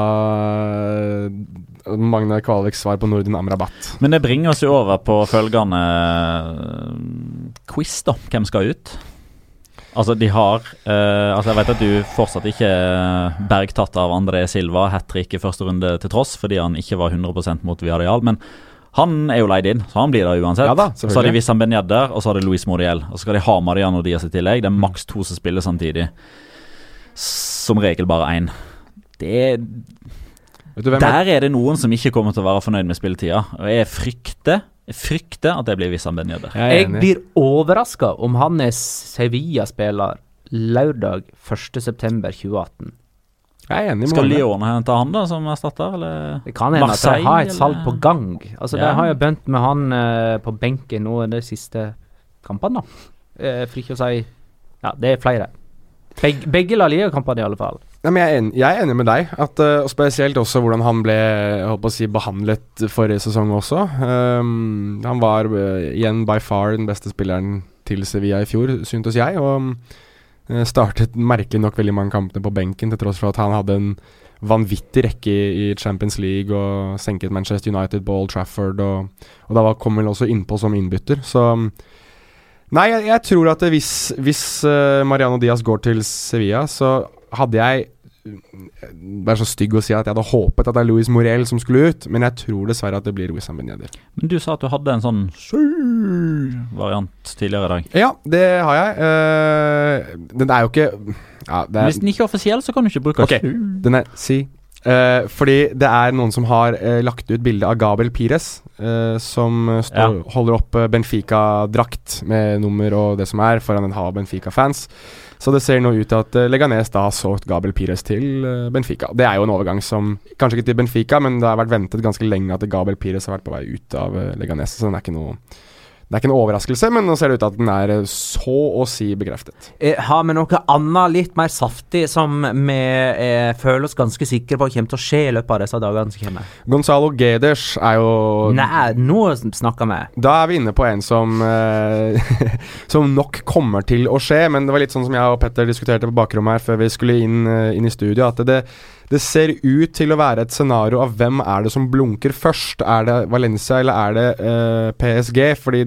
Speaker 3: eh, Magne Kvaliks svar på Nordin Amrabat.
Speaker 4: Men det bringer oss jo over på følgende eh, quiz, da. Hvem skal ut? Altså, de har uh, Altså, jeg vet at du fortsatt ikke er bergtatt av André Silva, hat trick i første runde til tross, fordi han ikke var 100% mot Viareal, Men han er jo leid inn, så han blir der uansett.
Speaker 3: Ja da,
Speaker 4: så har de Wissam Ben Yedder, og så har de Luis Moriel. Og så skal de ha Mariano Diaz i tillegg. Det er maks to som spiller samtidig. Som regel bare én. Det er
Speaker 3: Vet du hvem
Speaker 4: Der er det noen som ikke kommer til å være fornøyd med spilletida. Og jeg frykter, jeg frykter at det blir Wissam Ben Yedder.
Speaker 3: jeg
Speaker 1: Jeg blir overraska om han er Sevilla-spiller lørdag 1.9.2018.
Speaker 3: Jeg er enig med
Speaker 4: Skal
Speaker 3: Lione
Speaker 4: Lyon hente han da som erstatter, eller?
Speaker 1: Det kan hende at de har et salg på gang. Altså,
Speaker 4: Ja.
Speaker 1: De har jo begynt med han uh, på benken nå de siste kampene, da. Eh, for ikke å si Ja, det er flere. Beg, begge La Liga-kampene, i alle fall.
Speaker 3: Ja, men jeg, er enig, jeg er enig med deg, at, eh, og spesielt også hvordan han ble jeg å si, behandlet forrige sesong også. Um, han var uh, igjen by far den beste spilleren til Sevilla i fjor, syntes jeg. Og startet merkelig nok veldig mange kampene på benken, til tross for at han hadde en vanvittig rekke i, Champions League og senket Manchester United på Old Trafford. Og, og da kom vel også innpå som innbytter. Så Nei, jeg, jeg tror at hvis, hvis eh, Mariano Diaz går til Sevilla, så hadde jeg Vær så stygg å si at jeg hadde håpet at det er Louis Morel som skulle ut, men jeg tror dessverre at det blir Wissam Ben Yedder.
Speaker 4: Men du sa at du hadde en sånn variant tidligere i dag.
Speaker 3: Ja, det har jeg. Uh, den er jo ikke ja, det er,
Speaker 4: Hvis den ikke er offisiell, så kan du ikke bruke
Speaker 3: okay. Den er si. Uh, fordi det er noen som har uh, lagt ut bilde av Gabel Pires, uh, som står, holder opp Benfica-drakt med nummer og det som er, foran en hav Benfica-fans. Så det ser nå ut til at eh, Leganes da har solgt Gabel Pires til eh, Benfica. Det er jo en overgang som Kanskje ikke til Benfica, men det har vært ventet ganske lenge at Gabel Pires har vært på vei ut av eh, Leganes, så den er ikke noe det er ikke en overraskelse, men nå ser det ut til at den er eh, så å si bekreftet.
Speaker 1: Eh, har vi noe annet litt mer saftig som vi eh, føler oss ganske sikre på kommer til å skje i løpet av disse dagene som kommer?
Speaker 3: Gonzalo Geders er jo
Speaker 1: Nei, nå snakker vi.
Speaker 3: Da er vi inne på en som eh, [laughs] Som nok kommer til å skje, men det var litt sånn som jeg og Petter diskuterte på bakrommet her før vi skulle inn, eh, inn i studio, at det, det ser ut til å være et scenario av hvem er det som blunker først. Er det Valencia eller er det eh, PSG? Fordi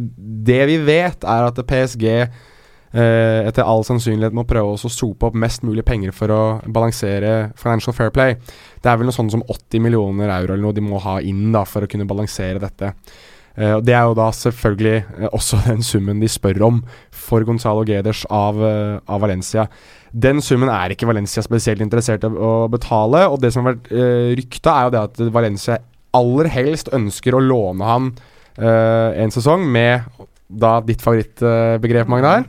Speaker 3: det vi vet, er at PSG eh, etter all sannsynlighet må prøve å sope opp mest mulig penger for å balansere Financial Fair Play. Det er vel noe sånt som 80 millioner euro eller noe de må ha inn da for å kunne balansere dette. Og Det er jo da selvfølgelig eh, også [laughs] den summen de spør om for Gonzalo Geders av, eh, av Valencia. Den summen er ikke Valencia spesielt interessert i å betale, og det som har vært uh, rykta, er jo det at Valencia aller helst ønsker å låne han uh, en sesong med da ditt favorittbegrep, Magnar.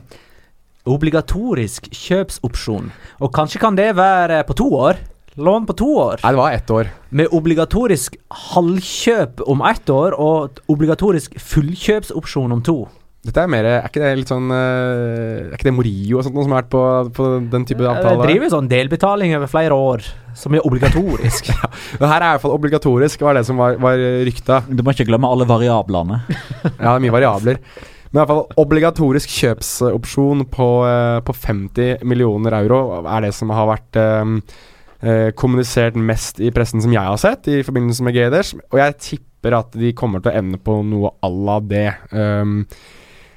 Speaker 1: Obligatorisk kjøpsopsjon. Og kanskje kan det være på to år? Lån på to år.
Speaker 3: Nei, det var ett år.
Speaker 1: Med obligatorisk halvkjøp om ett år og obligatorisk fullkjøpsopsjon om to.
Speaker 3: Dette er mer Er ikke det litt sånn eh, Er ikke det Morio og sånt noe som har vært på, på den type
Speaker 1: Det
Speaker 3: driver
Speaker 1: driver sånn delbetaling over flere år, som er obligatorisk. [laughs]
Speaker 3: Det her er i hvert fall obligatorisk, var det som var, var rykta.
Speaker 4: Du må ikke glemme alle variablene. [laughs]
Speaker 3: Ja, det er mye variabler. Men i hvert fall obligatorisk kjøpsopsjon på, eh, på 50 millioner euro er det som har vært um, eh, kommunisert mest i pressen som jeg har sett, i forbindelse med Gaders. Og jeg tipper at de kommer til å ende på noe à la det. Um,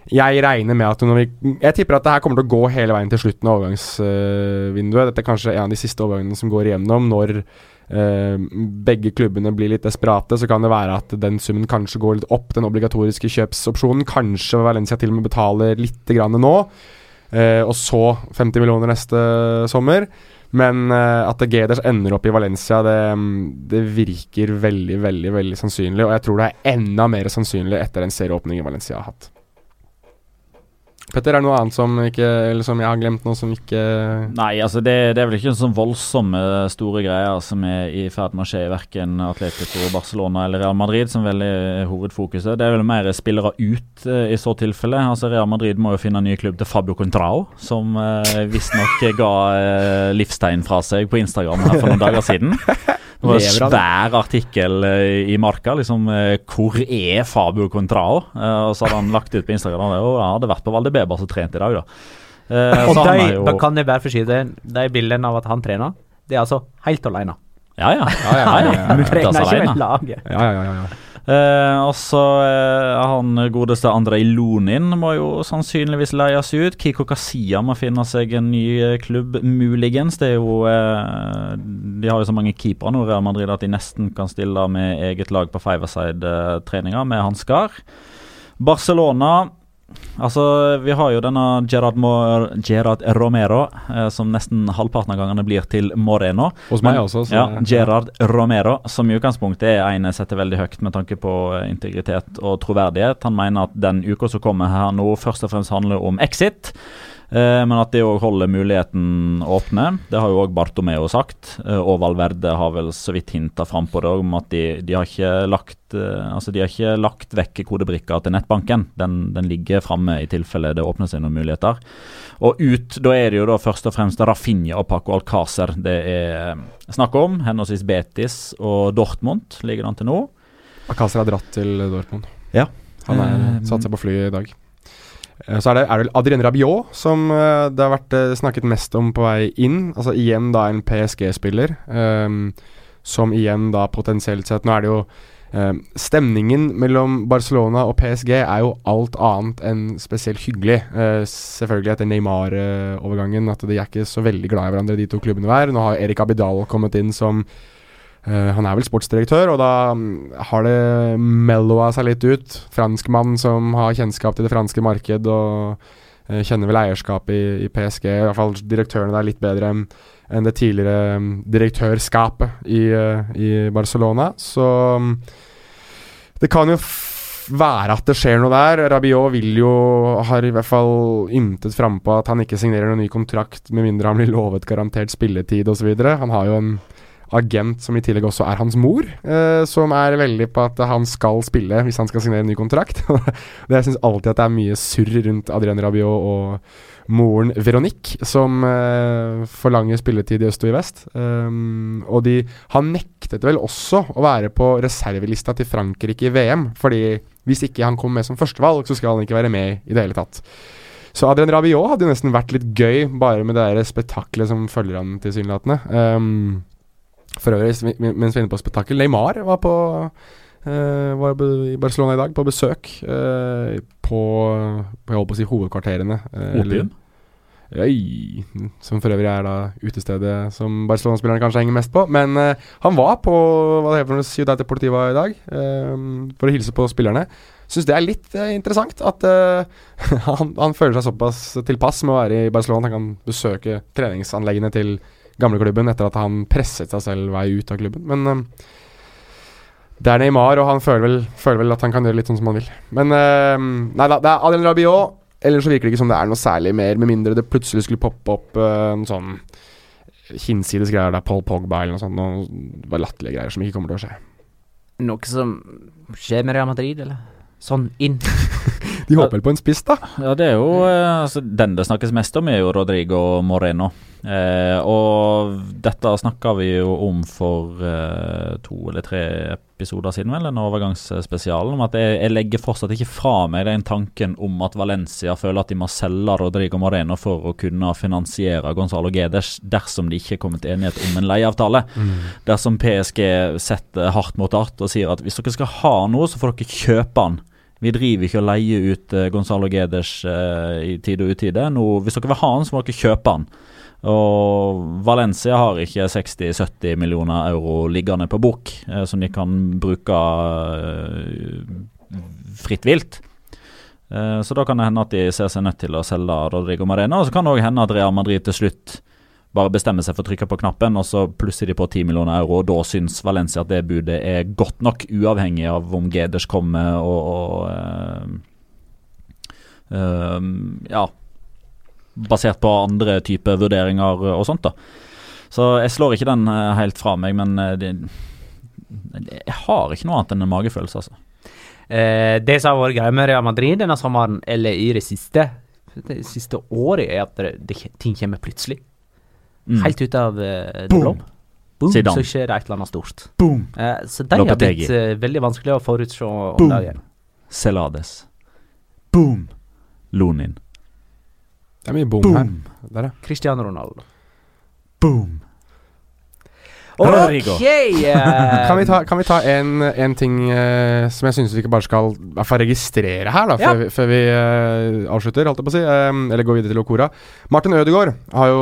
Speaker 3: jeg regner med at når vi Jeg tipper at det her kommer til å gå hele veien til slutten av overgangsvinduet. Dette er kanskje en av de siste overgangene som går igjennom. Når eh, begge klubbene blir litt desperate, så kan det være at den summen kanskje går litt opp. Den obligatoriske kjøpsopsjonen. Kanskje Valencia til og med betaler litt grann nå. eh, og så 50 millioner neste sommer. Men eh, at Geders ender opp i Valencia, det, det virker veldig, veldig veldig sannsynlig. Og jeg tror det er enda mer sannsynlig etter den serieåpningen Valencia har hatt. Petter, er det noe annet som, ikke, eller som jeg har glemt nå, som ikke
Speaker 4: Nei, altså det, det er vel ikke sånn voldsomme store greier som er i ferd med å skje i verken Atletico, Barcelona eller Real Madrid, som vel er hovedfokuset. Det er vel mer spillere ut eh, i så tilfelle. Altså Real Madrid må jo finne en ny klubb til Fabio Contrao, som uh, visstnok [laughs] ga eh, livstegn fra seg på Instagram her for noen dager siden. Det var en svær artikkel eh, i Marka. liksom eh, Hvor er Fabio Contrao? Eh, og så hadde han lagt ut på Instagram og han hadde vært på Valdebeba som trente i dag, da. Eh, [laughs]
Speaker 1: Og
Speaker 4: så han
Speaker 1: de,
Speaker 4: er jo
Speaker 1: da kan jeg bare det de bildene av at han trener. Det er altså helt alene.
Speaker 4: Ja, ja. [laughs]
Speaker 3: Ja, ja, ja, ja.
Speaker 1: Han trener ikke med laget.
Speaker 3: Ja, ja, ja. ja.
Speaker 4: Eh, og så eh, han godeste Andrej Lonin må jo sannsynligvis leies ut. Kiko Kasia må finne seg en ny eh, klubb, muligens. Det er jo eh, De har jo så mange keepere nå, Real Madrid, at de nesten kan stille med eget lag på fiverside-treninger med hansker. Barcelona Altså, vi har jo denne Gerard, Mo Gerard Romero, eh, som nesten halvparten av gangene blir til Moreno.
Speaker 3: Hos meg også. Så,
Speaker 4: Ja, Gerard Romero, som i utgangspunktet er en jeg setter veldig høyt med tanke på eh, integritet og troverdighet. Han mener at den uka som kommer her nå, først og fremst handler om exit. Eh, men at det òg holder muligheten åpne. Det har jo òg Bartomeo sagt. Eh, og Valverde har vel så vidt hinta fram på det om at de, de, har ikke lagt eh, Altså de har ikke lagt vekk kodebrikka til nettbanken. Den, den ligger framme i tilfelle det åpner seg noen muligheter. Og ut, da er det jo da først og fremst Rafinha og Paco Alcácer det er snakk om. Henholdsvis Betis og Dortmund ligger det an til nå.
Speaker 3: Alcácer har dratt til Dortmund.
Speaker 4: Ja.
Speaker 3: Han er satt seg på flyet i dag. Eh, Så er det, er det Adrien Rabiot som eh, det har vært eh, snakket mest om på vei inn. Altså igjen da en PSG-spiller, um, som igjen da potensielt sett Nå er det jo um, Stemningen mellom Barcelona og PSG er jo alt annet enn spesielt hyggelig. Uh, selvfølgelig etter Neymar-overgangen, at de er ikke så veldig glad i hverandre, de to klubbene hver. Nå har Erik Abidal kommet inn som Eh, han er vel sportsdirektør, og da mm, har det melloa seg litt ut. Franskmann som har kjennskap til det franske marked og eh, kjenner vel eierskapet i, i PSG. I hvert fall direktørene der litt bedre enn det tidligere mm, direktørskapet i, eh, i Barcelona. Så mm, det kan jo være at det skjer noe der. Rabiot vil jo har i hvert fall ymtet frampå at han ikke signerer noen ny kontrakt med mindre han blir lovet garantert spilletid osv. Han har jo en agent som i tillegg også er hans mor, eh, som er veldig på at han skal spille hvis han skal signere en ny kontrakt. [laughs] det Jeg syns alltid at det er mye surr rundt Adrian Rabiot og moren Veronique, som eh, forlanger spilletid i øst og i vest. Um, og de Han nektet vel også å være på reservelista til Frankrike i VM, fordi hvis ikke han kommer med som førstevalg, så skal han ikke være med i det hele tatt. Så Adrian Rabiot hadde jo nesten vært litt gøy, bare med det der spetakkelet som følger han tilsynelatende. Um, for øvrig, mens vi er inne på spetakkel, Neymar var på Uh, var i Barcelona i dag, på besøk uh, på Jeg holdt på å si hovedkvarterene. Uh,
Speaker 4: Opium.
Speaker 3: Øy, som for øvrig er da utestedet som Barcelona-spillerne kanskje henger mest på. Men uh, han var på hva det heter Ciudad Deportiva i dag eh, for å hilse på spillerne. Syns det er litt eh, interessant at eh, [laughs] han, han føler seg såpass tilpass med å være i Barcelona. Han kan besøke treningsanleggene til gamleklubben etter at han presset seg selv vei ut av klubben. Men eh, det er Neymar, og han føler vel, føler vel at han kan gjøre litt sånn som han vil. Men eh, nei da, det er Adrian Rabiot. Ellers så virker det ikke som det er noe særlig mer, med mindre det plutselig skulle poppe opp uh, en sånn hinsides greier der, Paul Pogba eller noe sånt. Noe latterlige greier som ikke kommer til å skje.
Speaker 1: Noe som skjer med Real Madrid, eller? Sånn inn. [laughs]
Speaker 3: De håper vel på en spiss, da.
Speaker 4: Ja, det er jo altså, Den det snakkes mest om, er jo Rodrigo Moreno. Eh, og dette snakka vi jo om for eh, to eller tre episoder siden, vel, den overgangsspesial, om at jeg, jeg legger fortsatt ikke fra meg den tanken om at Valencia føler at de må selge Rodrigo Moreno for å kunne finansiere Gonzalo Guedes dersom de ikke er kommet til enighet om en leieavtale. Dersom PSG setter hardt mot hardt og sier at hvis dere skal ha noe, så får dere kjøpe han. Vi driver ikke og leier ut eh, Gonzalo Guedes eh, i tide og utide. Nå, hvis dere vil ha han, så må dere kjøpe han. Og Valencia har ikke 60-70 millioner euro liggende på bok, eh, som de kan bruke eh, fritt vilt. Eh, så da kan det hende at de ser seg nødt til å selge Rodrigo Marena. Og så kan det òg hende at Real Madrid til slutt bare bestemmer seg for å trykke på knappen, og så plusser de på 10 millioner euro, og da syns Valencia at det budet er godt nok, uavhengig av om Geders kommer og, og eh, eh, Ja, basert på andre typer vurderinger og sånt, da. Så jeg slår ikke den eh, helt fra meg, men eh, det, jeg har ikke noe annet enn en magefølelse, altså.
Speaker 1: Eh, det som har vært greia med Real Madrid denne sommeren, eller i det siste det siste året, er at det, det, ting kommer plutselig.
Speaker 4: Mm.
Speaker 1: Helt ut av eh, det
Speaker 4: Boom.
Speaker 1: blå. Boom,
Speaker 4: Zidane.
Speaker 1: så skjer det et eller annet stort.
Speaker 4: Boom!
Speaker 1: Eh, så de har blitt eh, veldig vanskelig å forutse om
Speaker 4: Boom.
Speaker 1: dagen.
Speaker 4: Celades. Boom! Lonin.
Speaker 3: Det er mye bom her.
Speaker 4: Boom!
Speaker 3: Der, ja.
Speaker 1: Cristiano Ronaldo.
Speaker 4: Boom!
Speaker 1: Ok! eh, [laughs]
Speaker 3: Kan vi ta, kan vi ta en, en ting uh, som jeg syns vi ikke bare skal i hvert fall registrere her, da,
Speaker 1: Ja.
Speaker 3: før, vi, før vi uh, avslutter, holdt jeg på å si. um, eller går videre til Okora. Martin Ødegaard har jo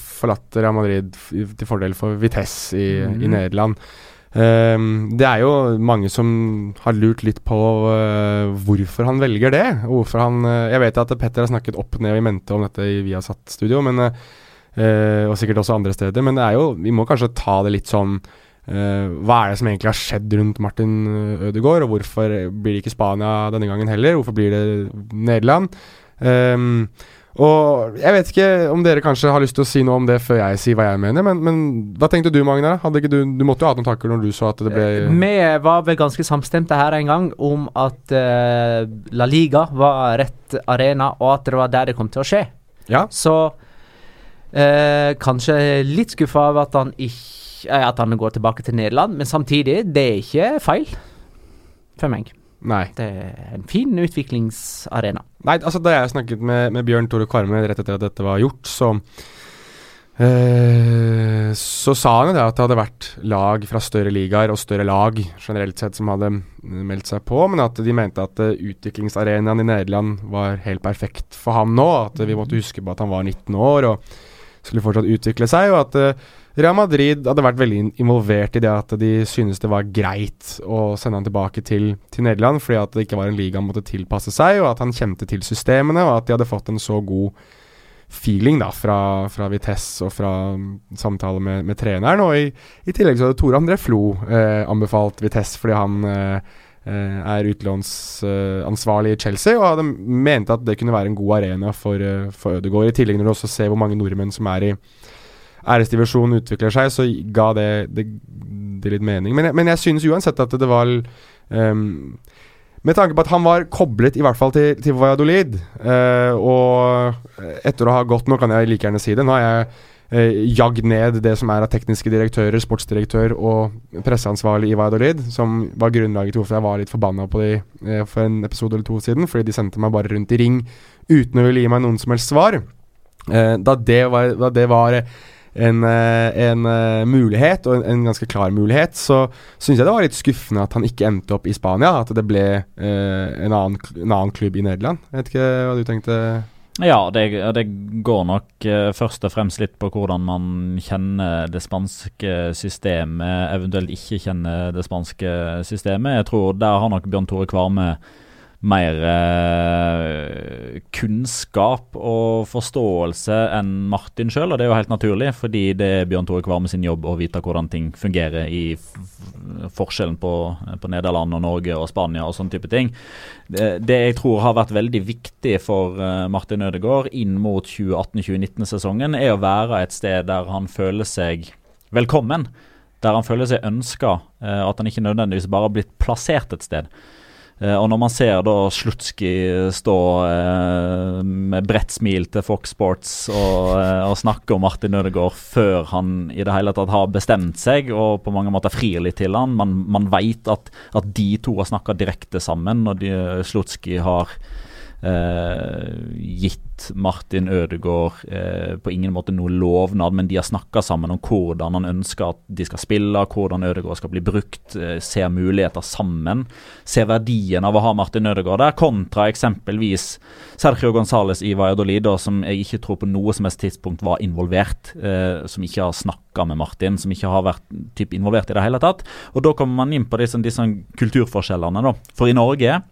Speaker 3: forlatt Real Madrid til fordel for Vitesse i, i
Speaker 1: Mhm.
Speaker 3: Nederland. Ehm, det er jo mange som har lurt litt på eh, hvorfor han velger det. Hvorfor han eh, Jeg vet at Petter har snakket opp ned i mente om dette i Viasat-studio, men eh, og sikkert også andre steder. Men det er jo Vi må kanskje ta det litt sånn Hva er det som egentlig har skjedd rundt Martin Ødegaard, og hvorfor blir det ikke Spania denne gangen heller? Hvorfor blir det Nederland? Um, og Jeg vet ikke om dere kanskje har lyst til å si noe om det før jeg sier hva jeg mener, men, men hva tenkte du, Magna? Du, du måtte jo ha hatt noen tanker når du så at det ble
Speaker 1: Eh, Vi var vel ganske samstemte her en gang om at uh, La Liga var rett arena, og at det var der det kom til å skje.
Speaker 3: Ja.
Speaker 1: Så uh, kanskje litt skuffa over at han ikke At han går tilbake til Nederland, men samtidig, det er ikke feil for meg.
Speaker 3: Nei.
Speaker 1: Det er en fin utviklingsarena.
Speaker 3: Nei, altså Da jeg snakket med, med Bjørn Tore Kvarme rett etter at dette var gjort, så eh, Så sa han jo det at det hadde vært lag fra større ligaer og større lag generelt sett som hadde meldt seg på, men at de mente at uh, utviklingsarenaen i Nederland var helt perfekt for ham nå. At vi måtte huske på at han var 19 år og skulle fortsatt utvikle seg, og at uh, Real Madrid hadde vært veldig involvert i det at de syntes det var greit å sende han tilbake til, til Nederland, fordi at det ikke var en liga han måtte tilpasse seg, og at han kjente til systemene, og at de hadde fått en så god feeling da fra, fra Vitesse og fra um, samtale med, med, treneren. Og i, i, tillegg så hadde Tore André Flo eh, anbefalt Vitesse fordi han eh, eh er utlånsansvarlig i Chelsea, og hadde mente at det kunne være en god arena for, uh, for Ødegaard. I tillegg når du også ser hvor mange nordmenn som er i æresdivisjonen utvikler seg, så ga det, det, det litt mening. Men jeg, men jeg synes uansett at det var um, Med tanke på at han var koblet i hvert fall til, til Valladolid, uh, og etter å ha gått Nå kan jeg like gjerne si det. Nå har jeg uh, jagd ned det som er av tekniske direktører, sportsdirektør og presseansvarlig i Valladolid, som var grunnlaget til hvorfor jeg var litt forbanna på de uh, for en episode eller to siden, fordi de sendte meg bare rundt i ring uten å ville gi meg noen som helst svar. da det var, da det var en, eh, en uh, mulighet, og en, en, ganske klar mulighet, så syns jeg det var litt skuffende at han ikke endte opp i Spania. At det ble uh, en, annen, en, annen, klubb i Nederland. Jeg vet ikke hva du tenkte?
Speaker 4: Ja, det, det går nok uh, først og fremst litt på hvordan man kjenner det spanske systemet, eventuelt ikke kjenner det spanske systemet. Jeg tror der har nok Bjørn Tore Kvarme mer eh, kunnskap og forståelse enn Martin sjøl. Og det er jo helt naturlig, fordi det er Bjørn Tore Kvarme sin jobb å vite hvordan ting fungerer i forskjellen på, på, Nederland og Norge og Spania og sånne type ting. Det, det, jeg tror har vært veldig viktig for uh, Martin Ødegaard inn mot 2018-2019-sesongen, er å være et sted der han føler seg velkommen. Der han føler seg ønska, uh, at han ikke nødvendigvis bare har blitt plassert et sted. Eh, og når man ser da Slutski stå eh, med bredt smil til Fox Sports og, eh, og snakke om Martin Ødegaard før han i det hele tatt har bestemt seg og på mange måter frir litt til han, man, man vet at, at de to har snakka direkte sammen og de, Slutski har gitt Martin Ødegaard eh, på ingen måte noe lovnad, men de har snakka sammen om hvordan han ønsker at de skal spille, hvordan Ødegaard skal bli brukt, eh, ser muligheter sammen. Ser verdien av å ha Martin Ødegaard der, kontra eksempelvis Sergio Gonzales i Valladolid, som jeg ikke tror på noe som helst tidspunkt var involvert, eh, som ikke har snakka med Martin, som ikke har vært typ, involvert i det hele tatt. Og Da kommer man inn på disse, disse kulturforskjellene. da. For i Norge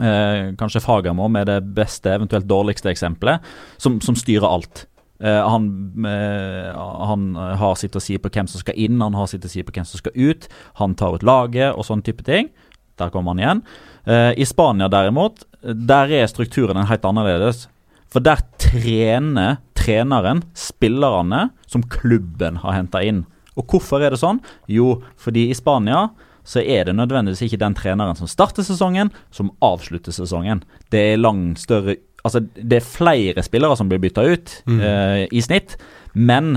Speaker 4: eh, kanskje Fagermo med det beste, eventuelt dårligste eksempelet, som, som styrer alt. Eh, han, eh, han, har sitt å si på hvem som skal inn, han har sitt å si på hvem som skal ut. Han tar ut laget og sånn type ting. Der kommer han igjen. Eh, I Spania derimot, der er strukturen helt annerledes. For der trener treneren spillerne som klubben har henta inn. Og hvorfor er det sånn? Jo, fordi i Spania så er det nødvendigvis ikke den treneren som starter sesongen, som avslutter sesongen. Det er langt større Altså, det er flere spillere som blir bytta ut mm. uh, i snitt, men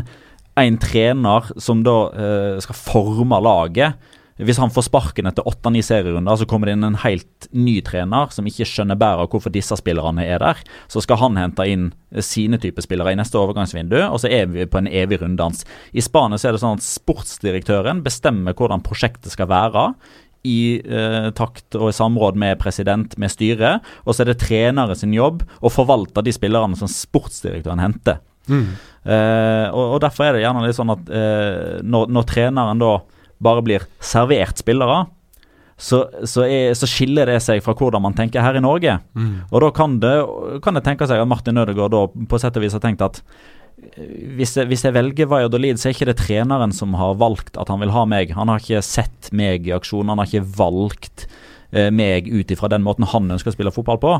Speaker 4: en trener som da uh, skal forme laget hvis han får sparken etter åtte-ni serierunder, så kommer det inn en helt ny trener som ikke skjønner bedre hvorfor disse spillerne er der. Så skal han hente inn sine typer spillere i neste overgangsvindu, og så er vi på en evig runddans. I Spania så er det sånn at sportsdirektøren bestemmer hvordan prosjektet skal være i eh, takt og i samråd med president, med styret. Og så er det trenere sin jobb å forvalte de spillerne som sportsdirektøren henter. Mm. Eh, og, og, Derfor er det gjerne litt sånn at eh, når, når, treneren da bare blir servert spillere, så, så, er, så, skiller det seg fra hvordan man tenker her i Norge. Mm. Og da kan det, kan det tenke seg at Martin Ødegaard da på sett og vis har tenkt at eh, hvis jeg, hvis jeg velger Valladolid, så er ikke det treneren som har valgt at han vil ha meg. Han har ikke sett meg i aksjon, han har ikke valgt eh, meg ut ifra den måten han ønsker å spille fotball på.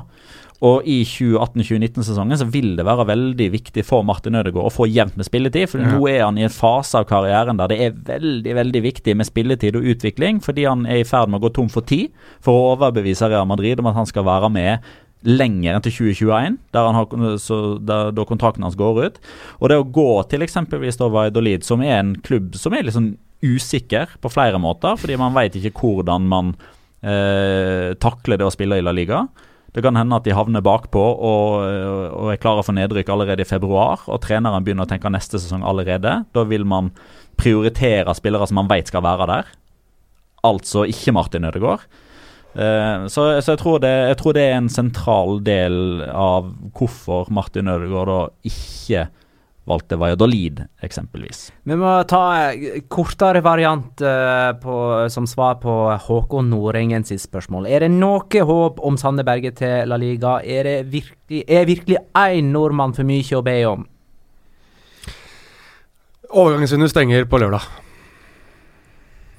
Speaker 4: Og i 2018-2019-sesongen så vil det være veldig viktig for Martin Ødegaard å få jevnt med spilletid. For ja. nå er han i en fase av karrieren der det er veldig veldig viktig med spilletid og utvikling, fordi han er i ferd med å gå tom for tid for å overbevise Real Madrid om at han skal være med lenger enn til 2021, der har, så, der, da kontrakten hans går ut. Og det å gå til eksempelvis Vaidolid, som er en klubb som er litt sånn usikker på flere måter, fordi man vet ikke hvordan man eh, takler det å spille i La Liga. Det kan hende at de havner bakpå og, og er klare for nedrykk allerede i februar. Og treneren begynner å tenke neste sesong allerede. Da vil man prioritere spillere som man vet skal være der. Altså ikke Martin Ødegaard. Uh, så, så jeg, tror det, jeg, tror det, er en sentral del av hvorfor Martin Ødegaard da ikke valgte Valladolid, eksempelvis.
Speaker 1: Vi må ta kortere variant uh, på, som svar på Håkon Nordengen sitt spørsmål. Er det noe håp om Sanne Berge til La Liga? Er det virkelig, er virkelig én nordmann for mye å be om?
Speaker 3: Overgangsvinduet stenger på lørdag.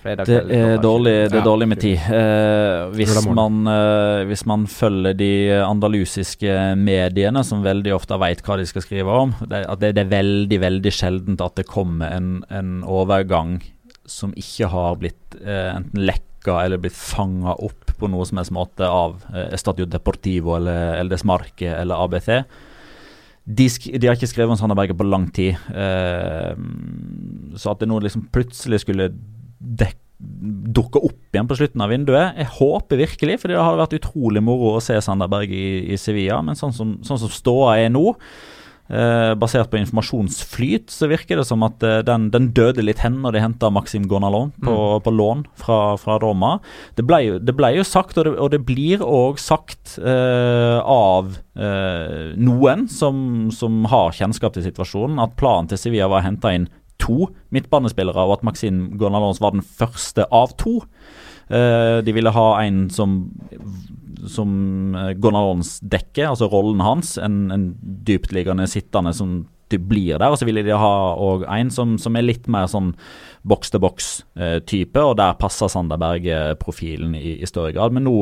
Speaker 4: Det er dårlig, det er dårlig med tid. Eh, hvis, man, eh, hvis, man, følger de andalusiske mediene, som veldig ofte vet hva de skal skrive om, det, det, det er veldig veldig sjeldent at det kommer en, en overgang som ikke har blitt eh, enten lekka eller blitt fanga opp på noe som helst måte av eh, Estadio Deportivo eller Eldes Marque eller ABC. De, de, har ikke skrevet om Sanderberget på lang tid. Eh, så at det nå liksom plutselig skulle dukke opp igjen på slutten av vinduet. Jeg håper virkelig, for det har vært utrolig moro å se Sanderberg i, i Sevilla. Men sånn som, sånn som ståa er nå, eh, basert på informasjonsflyt, så virker det som at eh, den, den, døde litt hen når de henta Maxim Gonalon på, mm. på lån fra, fra, Roma. Det ble, jo, det ble jo sagt, og det, og det blir òg sagt eh, av eh, noen som, som har kjennskap til situasjonen, at planen til Sevilla var å hente inn to midtbanespillere, og at Maxim Gonalons var den første av to. Uh, de ville ha en som, som uh, Gonalons dekker, altså rollen hans. En, en dyptliggende sittende som blir der. Og så ville de ha en som, som, er litt mer sånn boks-til-boks-type, og der passer Sanderberg-profilen i, i, større grad. Men nå,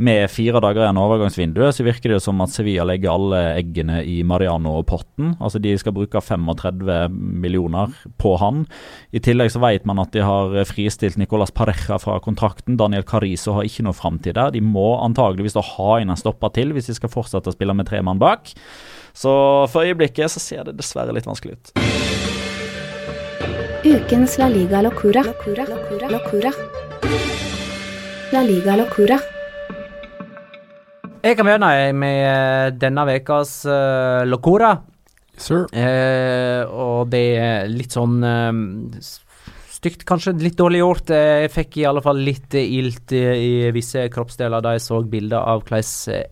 Speaker 4: med fire dager igjen av overgangsvinduet, så virker det som at Sevilla legger alle eggene i Mariano-potten. Altså De skal bruke 35 millioner på han. I tillegg så vet man at de har fristilt Nicolas Pareja fra kontrakten. Daniel Carizo har ikke noe framtid der. De må antageligvis da ha inn en stopper til hvis de skal fortsette å spille med tre mann bak. Så for øyeblikket så ser det dessverre litt vanskelig ut.
Speaker 2: Ukens La Liga Locura. Locura. Locura. Locura. La Liga Locura.
Speaker 1: Jeg kan begynne med eh, denne ukas uh, Locura.
Speaker 3: Sir.
Speaker 1: Eh, og det er litt sånn eh, stygt, kanskje litt dårlig gjort. Jeg fikk i alle fall litt ilt i, i visse kroppsdeler da jeg så bilder av hvordan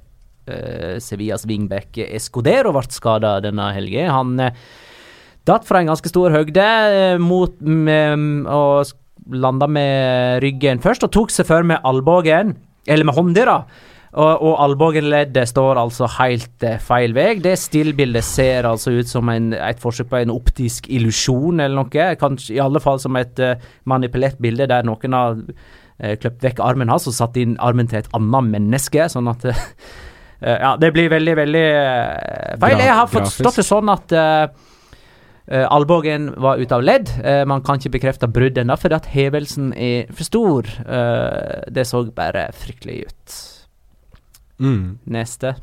Speaker 1: uh, Sevillas wingback Escodero ble skada denne helga. Han uh, datt fra en ganske stor høgde uh, mot med, og landa med ryggen først, og tok seg før med albuen, eller med hånda, da. Og, og albueleddet står altså helt eh, feil vei. Det stillbildet ser altså ut som en, et forsøk på en optisk illusjon eller noe. Kanskje, I alle fall som et uh, manipulert bilde der noen har uh, kløpt vekk armen hans og satt inn armen til et annet menneske. Sånn at Uh, ja, det blir veldig, veldig uh, feil. Jeg har forstått det sånn at uh, albuen var ute av ledd. man kan ikke bekrefte brudd ennå, fordi at hevelsen er for stor. det så bare fryktelig ut.
Speaker 3: Mm.
Speaker 1: Neste.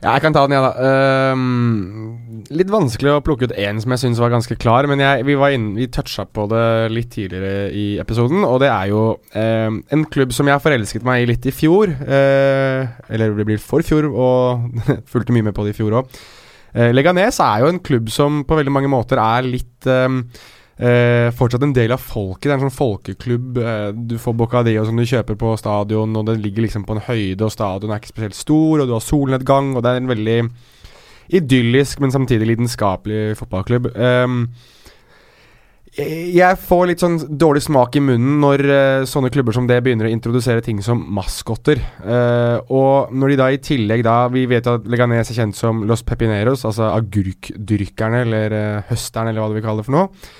Speaker 3: Ja, jeg kan ta den, jeg, ja, da. Um, litt vanskelig å plukke ut én som jeg syns var ganske klar, men jeg, vi, var vi toucha på det litt tidligere i episoden. Og det er jo um, en klubb som jeg forelsket meg i litt i fjor. Uh, eller det blir for fjor, og [laughs] fulgte mye med på det i fjor òg. Uh, Leganes er jo en klubb som på veldig mange måter er litt um, Eh, fortsatt en del av folket. Det er en sånn folkeklubb. Eh, du får Bocadillo som du kjøper på stadion, og den ligger liksom på en høyde, og stadion er ikke spesielt stor, og du har solnedgang, og det er en veldig idyllisk, men samtidig lidenskapelig fotballklubb. Eh, jeg får litt sånn dårlig smak i munnen når eh, sånne klubber som det begynner å introdusere ting som maskotter. Eh, og når de da i tillegg da Vi vet at Leganes er kjent som Los Pepineros, altså agurkdyrkerne eller uh, høsterne, eller hva du vil kalle det for noe.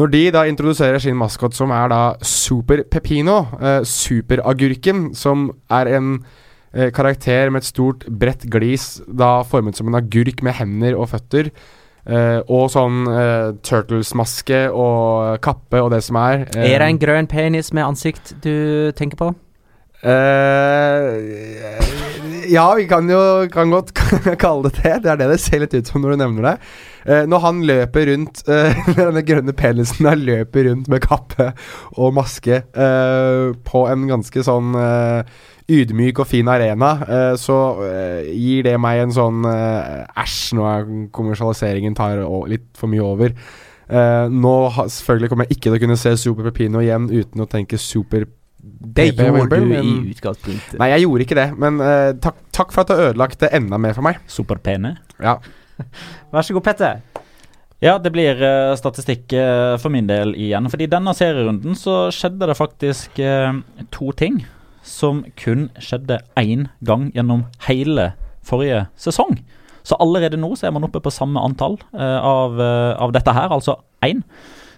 Speaker 3: Når de da introduserer sin maskot som er da Super Pepino, eh, superagurken, som er en eh, karakter med et stort, bredt glis, da formet som en agurk med hender og føtter. Eh, og sånn uh, Turtles-maske og kappe og det som er. eh,
Speaker 1: Er det en grønn penis med ansikt du tenker på?
Speaker 3: Eh, ja, vi kan jo kan godt [laughs] kalle det det. Det er det det ser litt ut som når du nevner det. Eh, når han løper rundt eh, [laughs] Denne grønne penisen der løper rundt med kappe og maske eh, på en ganske sånn eh, ydmyk og fin arena, eh, så eh, gir det meg en sånn Æsj, nå er kommersialiseringen tar litt for mye over. Eh, nå selvfølgelig kommer jeg ikke til å kunne se Super Pepino igjen uten å tenke Super
Speaker 1: Det gjorde du
Speaker 3: men-
Speaker 1: i utgangspunktet.
Speaker 3: Nei, jeg gjorde ikke det, men uh, takk, takk for at du ødelagte enda mer for meg.
Speaker 4: Superpene.
Speaker 3: Ja. [laughs]
Speaker 1: Vær så god, Petter.
Speaker 4: Ja, det blir uh, statistikk uh, for min del igjen. Fordi denne serierunden så skjedde det faktisk uh, to ting som kun skjedde én gang gjennom hele forrige sesong. Så allerede nå så er man oppe på samme antall av, av dette her, altså én.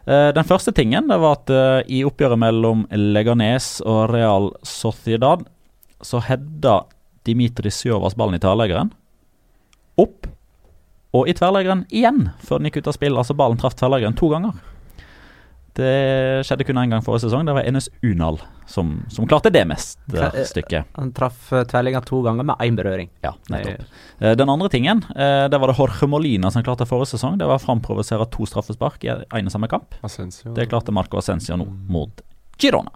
Speaker 4: Den første tingen det var at i oppgjøret mellom Leganes og Real Sociedad så hedda Dimitri Sjovas ballen i tverrleggeren opp og i tverrleggeren igjen før den gikk ut av spill. Altså ballen traff tverrleggeren to ganger. Det skjedde kun én gang forrige sesong. Det var Enes Unal som, som klarte det
Speaker 1: mest
Speaker 4: mesterstykket.
Speaker 1: Han traff uh, tverrliggeren to ganger med én berøring.
Speaker 4: Ja, nettopp. Eh, Den andre tingen, eh, det var det Jorge Molina som klarte forrige sesong. Det var å framprovosere to straffespark i ene og samme kamp.
Speaker 3: Asensio.
Speaker 4: Det klarte Marco Ascencio nå mot Girona.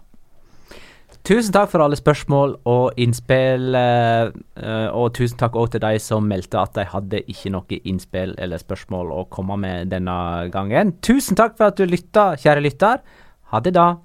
Speaker 1: Tusen takk for alle spørsmål og innspill. eh, eh, og tusen takk òg til de som meldte at de hadde ikke noe innspill eller spørsmål å komme med denne gangen. Tusen takk for at du lytta, kjære lytter. Ha det da.